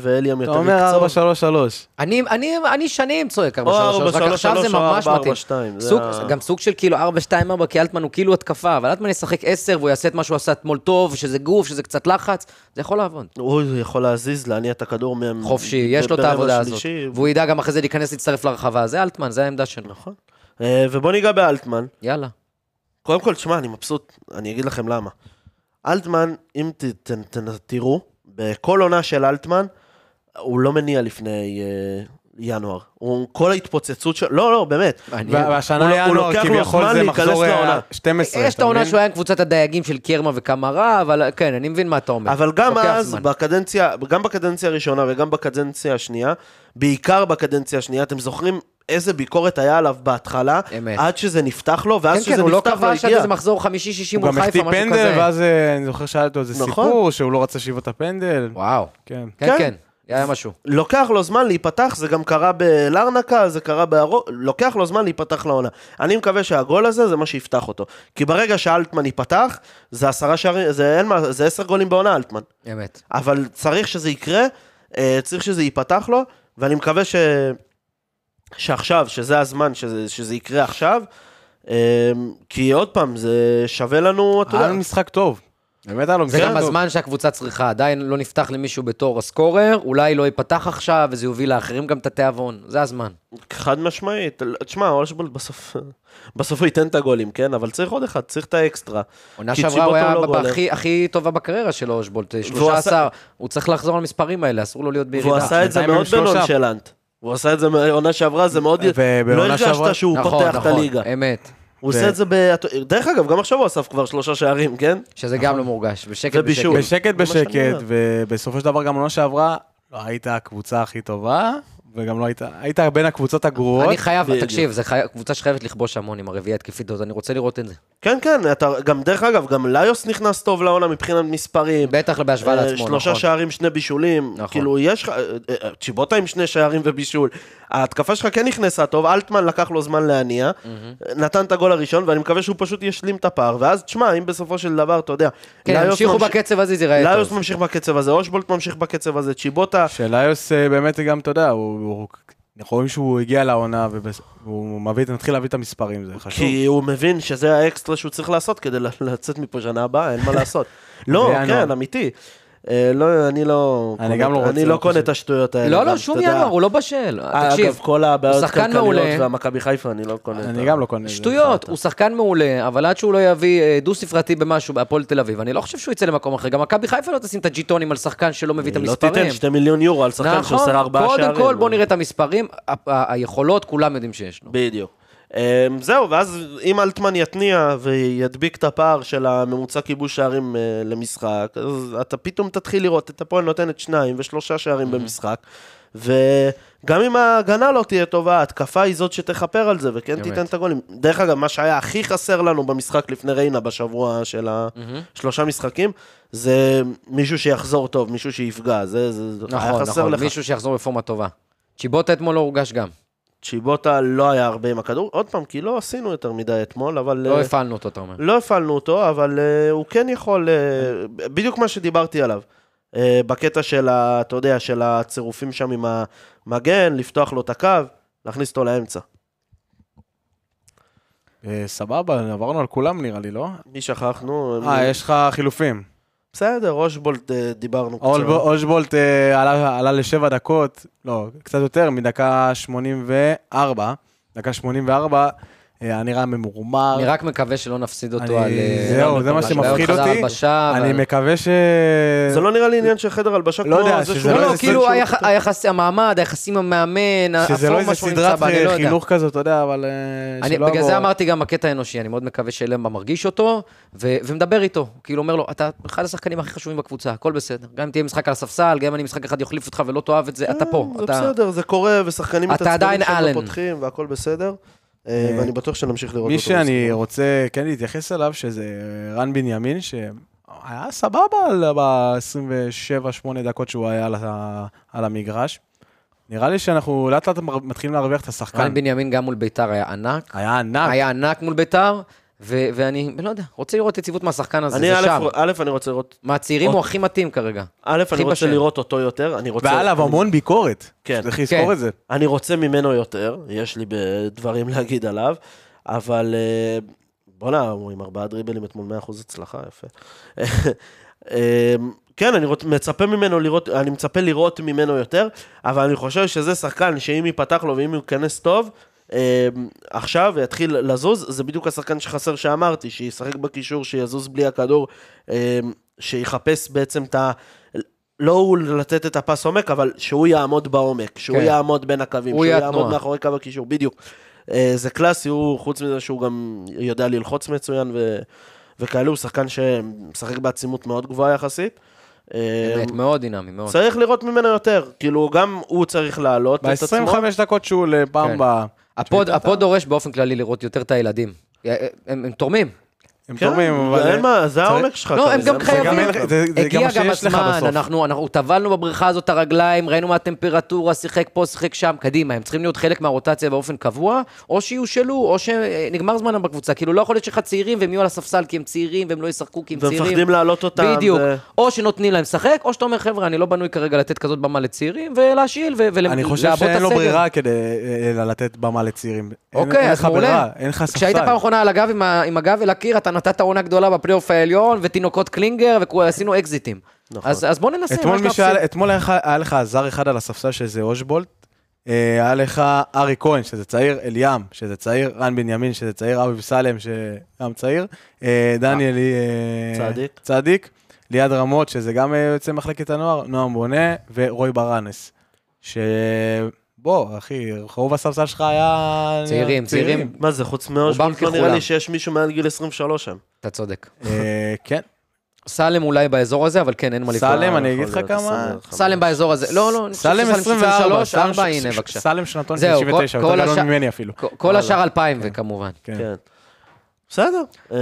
ואליאם אתה יותר אומר 4, יקצור. 3, 3. אני, אני, אני שנים צועק 4 או 3 4, רק 3, עכשיו זה 3, או ממש 4, מתאים. 2, זה סוג, ה- גם סוג של כאילו 4 2 4 כי אלטמן הוא כאילו התקפה, אבל אלטמן ישחק 10 והוא יעשה את מה שהוא עשה אתמול טוב, שזה גוף, שזה קצת לחץ, זה יכול לעבוד. הוא יכול להזיז, להניע את הכדור מהם. חופשי, יש לו את העבודה הזאת. והוא ידע גם אחרי זה להיכנס להצטרף לרחבה, זה אלטמן, זה העמדה שלו. נכון. אה, ובוא ניגע באלטמן. יאללה. קודם כל, תשמע, אני מבסוט, אני אגיד לכם למה. אלטמן, אם ת, ת, ת, תראו, בכל עונה של אלטמן, הוא לא מניע לפני אה, ינואר. הוא, כל ההתפוצצות שלו, לא, לא, באמת. והשנה הוא- הוא ינואר לוקח לו כביכול זה מחזור אה, לעונה. 12. יש את העונה? שהוא היה עם קבוצת הדייגים של קרמה וקמרה, אבל כן, אני מבין מה אתה אומר. אבל גם אז. בקדנציה, גם בקדנציה הראשונה וגם בקדנציה השנייה, בעיקר בקדנציה השנייה, אתם זוכרים איזה ביקורת היה עליו בהתחלה, אמת. עד שזה נפתח לו, ואז כן, שזה כן, הוא לא נפתח לו כבש עד הגיע. איזה מחזור חמישי-שישי הוא מול גם חיפה, החטיא משהו פנדל, כזה. ואז אה, אני זוכר שהיה לו איזה נכון. סיפור שהוא לא רצה שיבוא את הפנדל. וואו. כן. כן, כן. כן, היה משהו. לוקח לו זמן להיפתח, זה גם קרה בלרנקה, זה קרה בארו... לוקח לו זמן להיפתח לעונה. אני מקווה שהגול הזה זה מה שיפתח אותו. כי ברגע שאלטמן ייפתח, זה עשרה שערים, זה אין מה, זה עשר גולים בעונה אלטמן. אמת. אבל צריך שזה יקרה, אה, צריך שזה ייפתח לו, ואני מקווה ש... שעכשיו, שזה הזמן, שזה, שזה יקרה עכשיו, אה, כי עוד פעם, זה שווה לנו, אתה היה יודע, לו משחק טוב. באמת היה לו זה משחק גם. הזמן שהקבוצה צריכה, עדיין לא נפתח למישהו בתור הסקורר, אולי לא ייפתח עכשיו, וזה יוביל לאחרים גם את התיאבון, זה הזמן. חד משמעית. תשמע, אושבולט בסוף, <laughs> בסוף הוא ייתן את הגולים, כן? אבל צריך עוד אחד, צריך את האקסטרה. עונה שעברה הוא היה לא. הכי- הכי טובה בקריירה שלו, אושבולט, והוא 13, עשה- הוא צריך לחזור למספרים האלה, אסור לו להיות בירידה. והוא עשה את זה מאוד. בנונשלנט. הוא עשה את זה בעונה שעברה, זה מאוד... לא הרגשת שהוא נכון, פותח את נכון, הליגה. אמת. הוא עושה את זה ב... דרך אגב, גם עכשיו הוא אסף כבר שלושה שערים, כן? שזה גם לא מורגש, בשקט. בשקט. בשקט בשקט. ובסופו של דבר גם עונה שעברה, לא היית הקבוצה הכי טובה, וגם לא היית, היית בין הקבוצות הגרועות. אני חייב. תקשיב, זו חי- קבוצה שחייבת לכבוש המון עם הרביעייה התקפית הזאת, אני רוצה לראות את זה. כן, כן, אתה, גם דרך אגב, גם ליוס נכנס טוב לעונה מבחינת מספרים. בטח בהשוואה אה, לעצמו, שלושה נכון. שערים, שני בישולים. נכון. כאילו, יש לך... אה, אה, צ'יבוטה עם שני שערים ובישול. ההתקפה שלך כן נכנסה טוב, אלטמן לקח לו זמן להניע, נתן את הגול הראשון, ואני מקווה שהוא פשוט ישלים את הפער. ואז, תשמע, אם בסופו של דבר, אתה יודע... כן, ליוס המשיכו בקצב הזה, זה ייראה ליוס טוב. ממשיך בקצב הזה, אושבולט ממשיך בקצב הזה, צ'יבוטה... שליוס אה, באמת גם, אתה יודע, הוא... אנחנו רואים שהוא הגיע לעונה, והוא מביא, מתחיל להביא את המספרים, זה חשוב. כי הוא מבין שזה האקסטרה שהוא צריך לעשות כדי לצאת מפה שנה הבאה, אין מה לעשות. <laughs> לא. כן, אמיתי. אה, לא, אני לא... אני גם לא רוצה, אני לא לא קונה. את השטויות האלה. לא, לא, שום. ינואר, הוא לא בשל. אה, תקשיב, אגב, כל הבעיות הכלכליות. והמכבי חיפה, אני לא קונה את אני גם לא קונה. שטויות, הוא שחקן מעולה, אבל עד שהוא לא יביא אה, דו-ספרתי במשהו בהפועל תל אביב, אני לא חושב שהוא יצא למקום אחר. גם מכבי חיפה לא תשים את הג'יטונים על שחקן שלא מביא את לא המספרים. תיתן 2 מיליון יורו על שחקן שעושה ארבעה שערים. נכון, קודם כל בוא נראה את המספרים, היכולות, כולם יודעים שיש לו. בדיוק. אה, זהו, ואז אם אלטמן יתניע וידביק את הפער של הממוצע כיבוש שערים אה, למשחק, אז אתה פתאום תתחיל לראות את הפועל נותנת שניים ושלושה שערים במשחק, וגם אם ההגנה לא תהיה טובה, ההתקפה היא זאת שתכפר על זה, וכן אמת. תיתן את הגולים. דרך אגב, מה שהיה הכי חסר לנו במשחק לפני ריינה בשבוע של השלושה משחקים, זה מישהו שיחזור טוב, מישהו שיפגע, זה, זה היה נכון, חסר נכון, לך. מישהו שיחזור בפורמה טובה. צ'יבוטה אתמול לא הורגש גם. צ'יבוטה לא היה הרבה עם הכדור, עוד פעם, כי לא עשינו יותר מדי אתמול, אבל... לא אה, הפעלנו אותו, אתה אומר. לא הפעלנו אותו, אבל uh, הוא כן יכול, uh, בדיוק מה שדיברתי עליו. Uh, בקטע של, ה, אתה יודע, של הצירופים שם עם המגן, לפתוח לו את הקו, להכניס אותו לאמצע. אה, סבבה, עברנו על כולם נראה לי, לא? מי שכחנו? אה, יש לך חילופים. בסדר, רושבולט uh, דיברנו אול- אולשבולט אה, עלה- עלה לשבע דקות, לא, קצת יותר, מדקה 84. דקה 84, אה, היה נראה ממורמר. אני רק מקווה שלא נפסיד אותו אני- על... אה, זהו, זה מה שמפחיד חדר אותי. אני מקווה ש... זה לא נראה לי עניין של חדר הלבשה, לא כמו זה שזה שהוא לא, לא לא, איזה כאילו שהוא- היח- היחסי, המעמד, היחסים המאמן, שזה לא איזה סדרת לא. חינוך כזאת, אתה יודע, אבל אה, בגלל זה אמרתי גם בקטע האנושי, אני מאוד מקווה שלמבה מרגיש אותו, ו- ומדבר איתו. כאילו אומר לו, אתה אחד השחקנים הכי חשובים בקבוצה, הכל בסדר. גם אם תהיה משחק על הספסל, גם אם אני משחק אחד יחליף אותך ולא תאהב את זה, אתה פה. זה. בסדר, זה קורה, ושחקנים אתה מתעצבנים עדיין כשהם אלן. לא פותחים, והכל בסדר. אה, ואני בטוח שנמשיך לראות מי אותו. שאני בסדר. רוצה כן להתייחס אליו, שזה רן בנימין, שהיה סבבה ב-27-8 דקות שהוא היה על המגרש. נראה לי שאנחנו לאט לאט מתחילים להרוויח את השחקן. רן בנימין גם מול ביתר היה ענק, היה ענק. היה ענק מול ביתר, ו- ואני לא יודע, רוצה לראות יציבות מהשחקן הזה, אני, זה שם. א', אני רוצה לראות, מהצעירים הוא הכי מתאים כרגע. א', אני רוצה בשל. לראות אותו יותר, אני רוצה... והיה עליו אני- המון ביקורת. כן. צריך לזכור כן. את זה. אני רוצה ממנו יותר, יש לי דברים להגיד עליו, אבל אה, בואנה, הוא עם ארבעה דריבלים אתמול 100% הצלחה, יפה. אה, כן, אני רוצ, מצפה ממנו לראות, אני מצפה לראות ממנו יותר, אבל אני חושב שזה שחקן שאם ייפתח לו ואם הוא ייכנס טוב, עכשיו ויתחיל לזוז, זה בדיוק השחקן שחסר שאמרתי, שישחק בקישור, שיזוז בלי הכדור, אה, שיחפש בעצם את ה... לא הוא לתת את הפס עומק, אבל שהוא יעמוד בעומק, שהוא כן. יעמוד בין הקווים, הוא שהוא יעמוד התנועה. מאחורי קו הקישור, בדיוק. אה, זה קלאסי, הוא, חוץ מזה שהוא גם יודע ללחוץ מצוין ו... וכאלה, הוא שחקן שמשחק בעצימות מאוד גבוהה יחסית. אה, באמת, מאוד דינמי, מאוד. צריך לראות ממנו יותר, כאילו גם הוא צריך להעלות את עצמו. ב-25 דקות שהוא לפעם כן. הפוד, הפוד דורש באופן כללי לראות יותר את הילדים. הם, הם תורמים. הם כן, תורמים, אבל... אין מה, זה העומק שלך. לא, הם זה גם חייבים. זה- זה גם הגיע מה גם שיש לך הזמן, בסוף. אנחנו, אנחנו טבלנו בבריכה הזאת את הרגליים, ראינו מה הטמפרטורה, שיחק פה, שיחק שם, קדימה, הם צריכים להיות חלק מהרוטציה באופן קבוע, או שיושאלו, או שנגמר זמנם בקבוצה. כאילו, לא יכול להיות שלך צעירים והם יהיו על הספסל כי הם צעירים והם לא ישחקו כי הם צעירים. ומפחדים להעלות אותם. בדיוק. ו- או שנותנים להם לשחק, או שאתה אומר, חבר'ה, אני לא בנוי כרגע לתת כזאת במה לצעירים, ולהשאיל ו- ולעבות את הסגל. אני חושב שאין לו ברירה כדי אלא לתת במה לצעירים. אין- אוקיי, אין אז לך מעולה. ברירה, אין לך ספסל. כשהיית פעם אחרונה על הגב עם, ה- עם הגב אל הקיר, אתה נתת עונה גדולה בפלייאוף העליון, ותינוקות קלינגר, ועשינו אקזיטים. נכון. אז, אז בוא ננסה, אתמול? שהיה, אתמול היה לך- היה לך זר אחד על הספסל שזה אושבולט, אה, היה לך ארי כהן, שזה צעיר, אליאם, שזה צעיר, רן בנימין, שזה צעיר, אביב סלם, שגם צעיר, אה, דניאל אה, צדיק. צדיק, ליעד רמות, שזה גם יוצא מחלקת הנוער, נועם בונה, ורוי ברנס. שבוא, אחי, רוב הספסל שלך היה... צעירים, צעירים. מה זה, חוץ מאושבולט, לא נראה. לי שיש מישהו מעל גיל 23 שם. אתה צודק. אה, כן, סלם אולי באזור הזה, אבל כן, אין מה לפגוע. סלם, אני אגיד לך כמה... 25. סלם באזור הזה. לא, לא, אני חושב סלם שסלם 24, 23, 4, ש- הנה, בבקשה. סלם שנתון זהו, 99, כל- כל יותר גדול השאר- ממני אפילו. כל- כל השאר 2000 וכמובן. כן. בסדר, אה,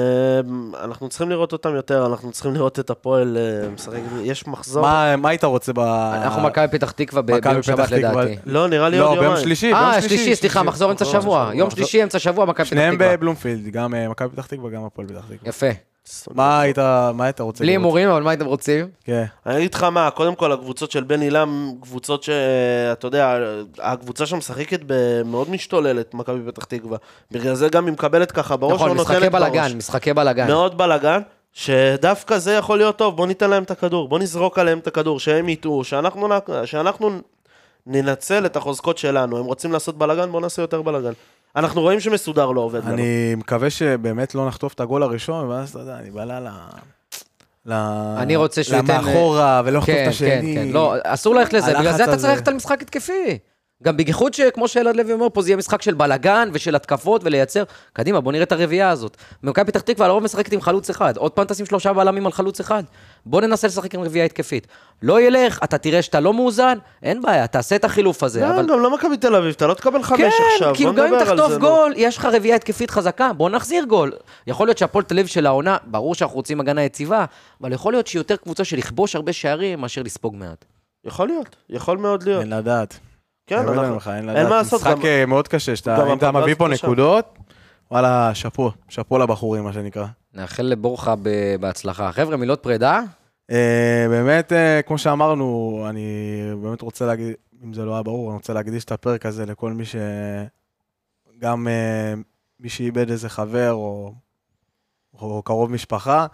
אנחנו צריכים לראות אותם יותר, אנחנו צריכים לראות את הפועל אה, משחק, יש מחזור. מה מה היית רוצה ב... אנחנו מכבי פתח תקווה ביום שבת. לדעתי. לא, נראה לי לא, עוד ביום יומיים. שלישי, ביום אה, שלישי. שלישי, סליחה, מחזור אמצע מחזור שבוע. אמצע יום שבוע. שלישי, אמצע שבוע, מכבי פתח שניהם תקווה. בבלומפילד, גם אה, מכבי פתח תקווה, גם הפועל פתח תקווה. יפה. מה היית מה היית רוצה בלי? הימורים, אבל מה הייתם רוצים? כן. אני אגיד לך מה, קודם כל הקבוצות של בן עילם, קבוצות שאתה יודע, הקבוצה שמשחקת מאוד משתוללת, מכבי פתח תקווה. בגלל זה גם היא מקבלת ככה בראש, נכון, לא משחקי נותנת בראש. בלאגן, משחקי בלאגן. מאוד בלאגן, שדווקא זה יכול להיות טוב, בוא ניתן להם את הכדור, בוא נזרוק עליהם את הכדור, שהם יטעו, שאנחנו, שאנחנו ננצל את החוזקות שלנו. הם רוצים לעשות בלאגן, בוא נעשה יותר בלאגן. אנחנו רואים שמסודר לא עובד לנו. אני מקווה שבאמת לא נחטוף את הגול הראשון, ואז אתה יודע, אני בא ל... ל... אני רוצה שהוא ייתן- למאחורה, ולא לחטוף את כן, כן, השני. כן. לא, אסור ללכת לזה, בגלל זה אתה. צריך ללכת על משחק התקפי. גם בייחוד שכמו שאלעד לוי אומר פה, זה יהיה משחק של בלאגן ושל התקפות ולייצר... קדימה, בוא נראה את הרביעייה הזאת. מכבי פתח תקווה לרוב משחקת עם חלוץ אחד. עוד פעם תשים שלושה בלמים על חלוץ אחד. בוא ננסה לשחק עם רביעייה התקפית. לא ילך, אתה תראה שאתה לא מאוזן, אין בעיה, תעשה את החילוף הזה. לא, אבל... גם לא מכבי תל אביב, אתה לא תקבל חמש כן, עכשיו, כאילו בוא גם אם תחטוף. גול, יש לך רביעייה התקפית חזקה, בוא נחזיר גול. יכול להיות שהפועל תל אביב של העונה, ברור שאנחנו רוצים הגנה יציבה, אבל יכול להיות שהיא יותר קבוצה של לכבוש הרבה שערים מאשר לספוג מעט. יכול להיות, יכול מאוד להיות. אין לדעת. כן, אנחנו- לך, אין מה לעשות, משחק גם- אה, מאוד קשה, שאתה- גם אם אתה מביא פה קשה. נקודות, וואלה, שאפו, שאפו לבחורים, מה שנקרא. נאחל לבורחה ב- בהצלחה. חבר'ה, מילות פרידה? אה, באמת, אה, כמו שאמרנו, אני באמת רוצה להגיד, אם זה לא היה ברור, אני רוצה להקדיש את הפרק הזה לכל מי ש... גם מי שאיבד איזה חבר או, או קרוב משפחה,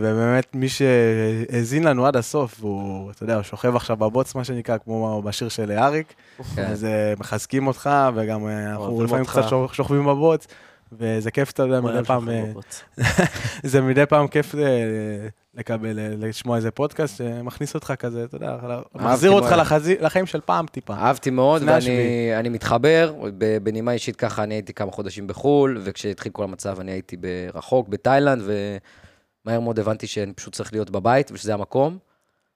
ובאמת מי שהאזין לנו עד הסוף, והוא, אתה יודע, הוא שוכב עכשיו בבוץ, מה שנקרא, כמו בשיר של אריק, כן. אז אה, מחזקים אותך, וגם אה, אנחנו לפעמים. קצת שוכ- שוכבים בבוץ. וזה כיף, אתה יודע, מדי פעם, אה, <laughs> זה מדי פעם כיף אה, לקבל, אה, לשמוע איזה פודקאסט שמכניס אותך כזה, אתה יודע, מחזיר אותך. לחזי- לחיים של פעם טיפה. אהבתי מאוד, ואני מתחבר. בנימה אישית ככה, אני הייתי כמה חודשים בחו"ל, וכשהתחיל כל המצב אני הייתי רחוק, בתאילנד, ומהר מאוד הבנתי שאני פשוט צריך להיות בבית, ושזה המקום.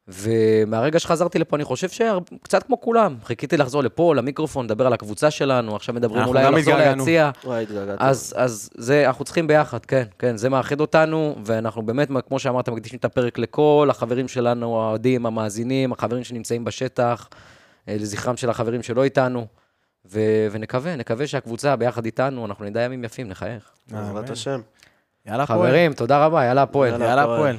ומהרגע שחזרתי לפה, אני חושב שקצת כמו כולם, חיכיתי לחזור לפה, למיקרופון, לדבר על הקבוצה שלנו, עכשיו מדברים אולי על לחזור. ליציע. אז, אז זה, אנחנו צריכים ביחד, כן, כן, זה מאחד אותנו, ואנחנו באמת, כמו שאמרת, מקדישים את הפרק לכל החברים שלנו, האוהדים, המאזינים, החברים שנמצאים בשטח, אה, לזכרם של החברים שלא איתנו, ו, ונקווה, נקווה שהקבוצה ביחד איתנו, אנחנו נדע ימים יפים, נחייך. בעזרת. השם. יאללה, הפועל. חברים, תודה רבה, יאללה הפועל. יאללה. הפועל.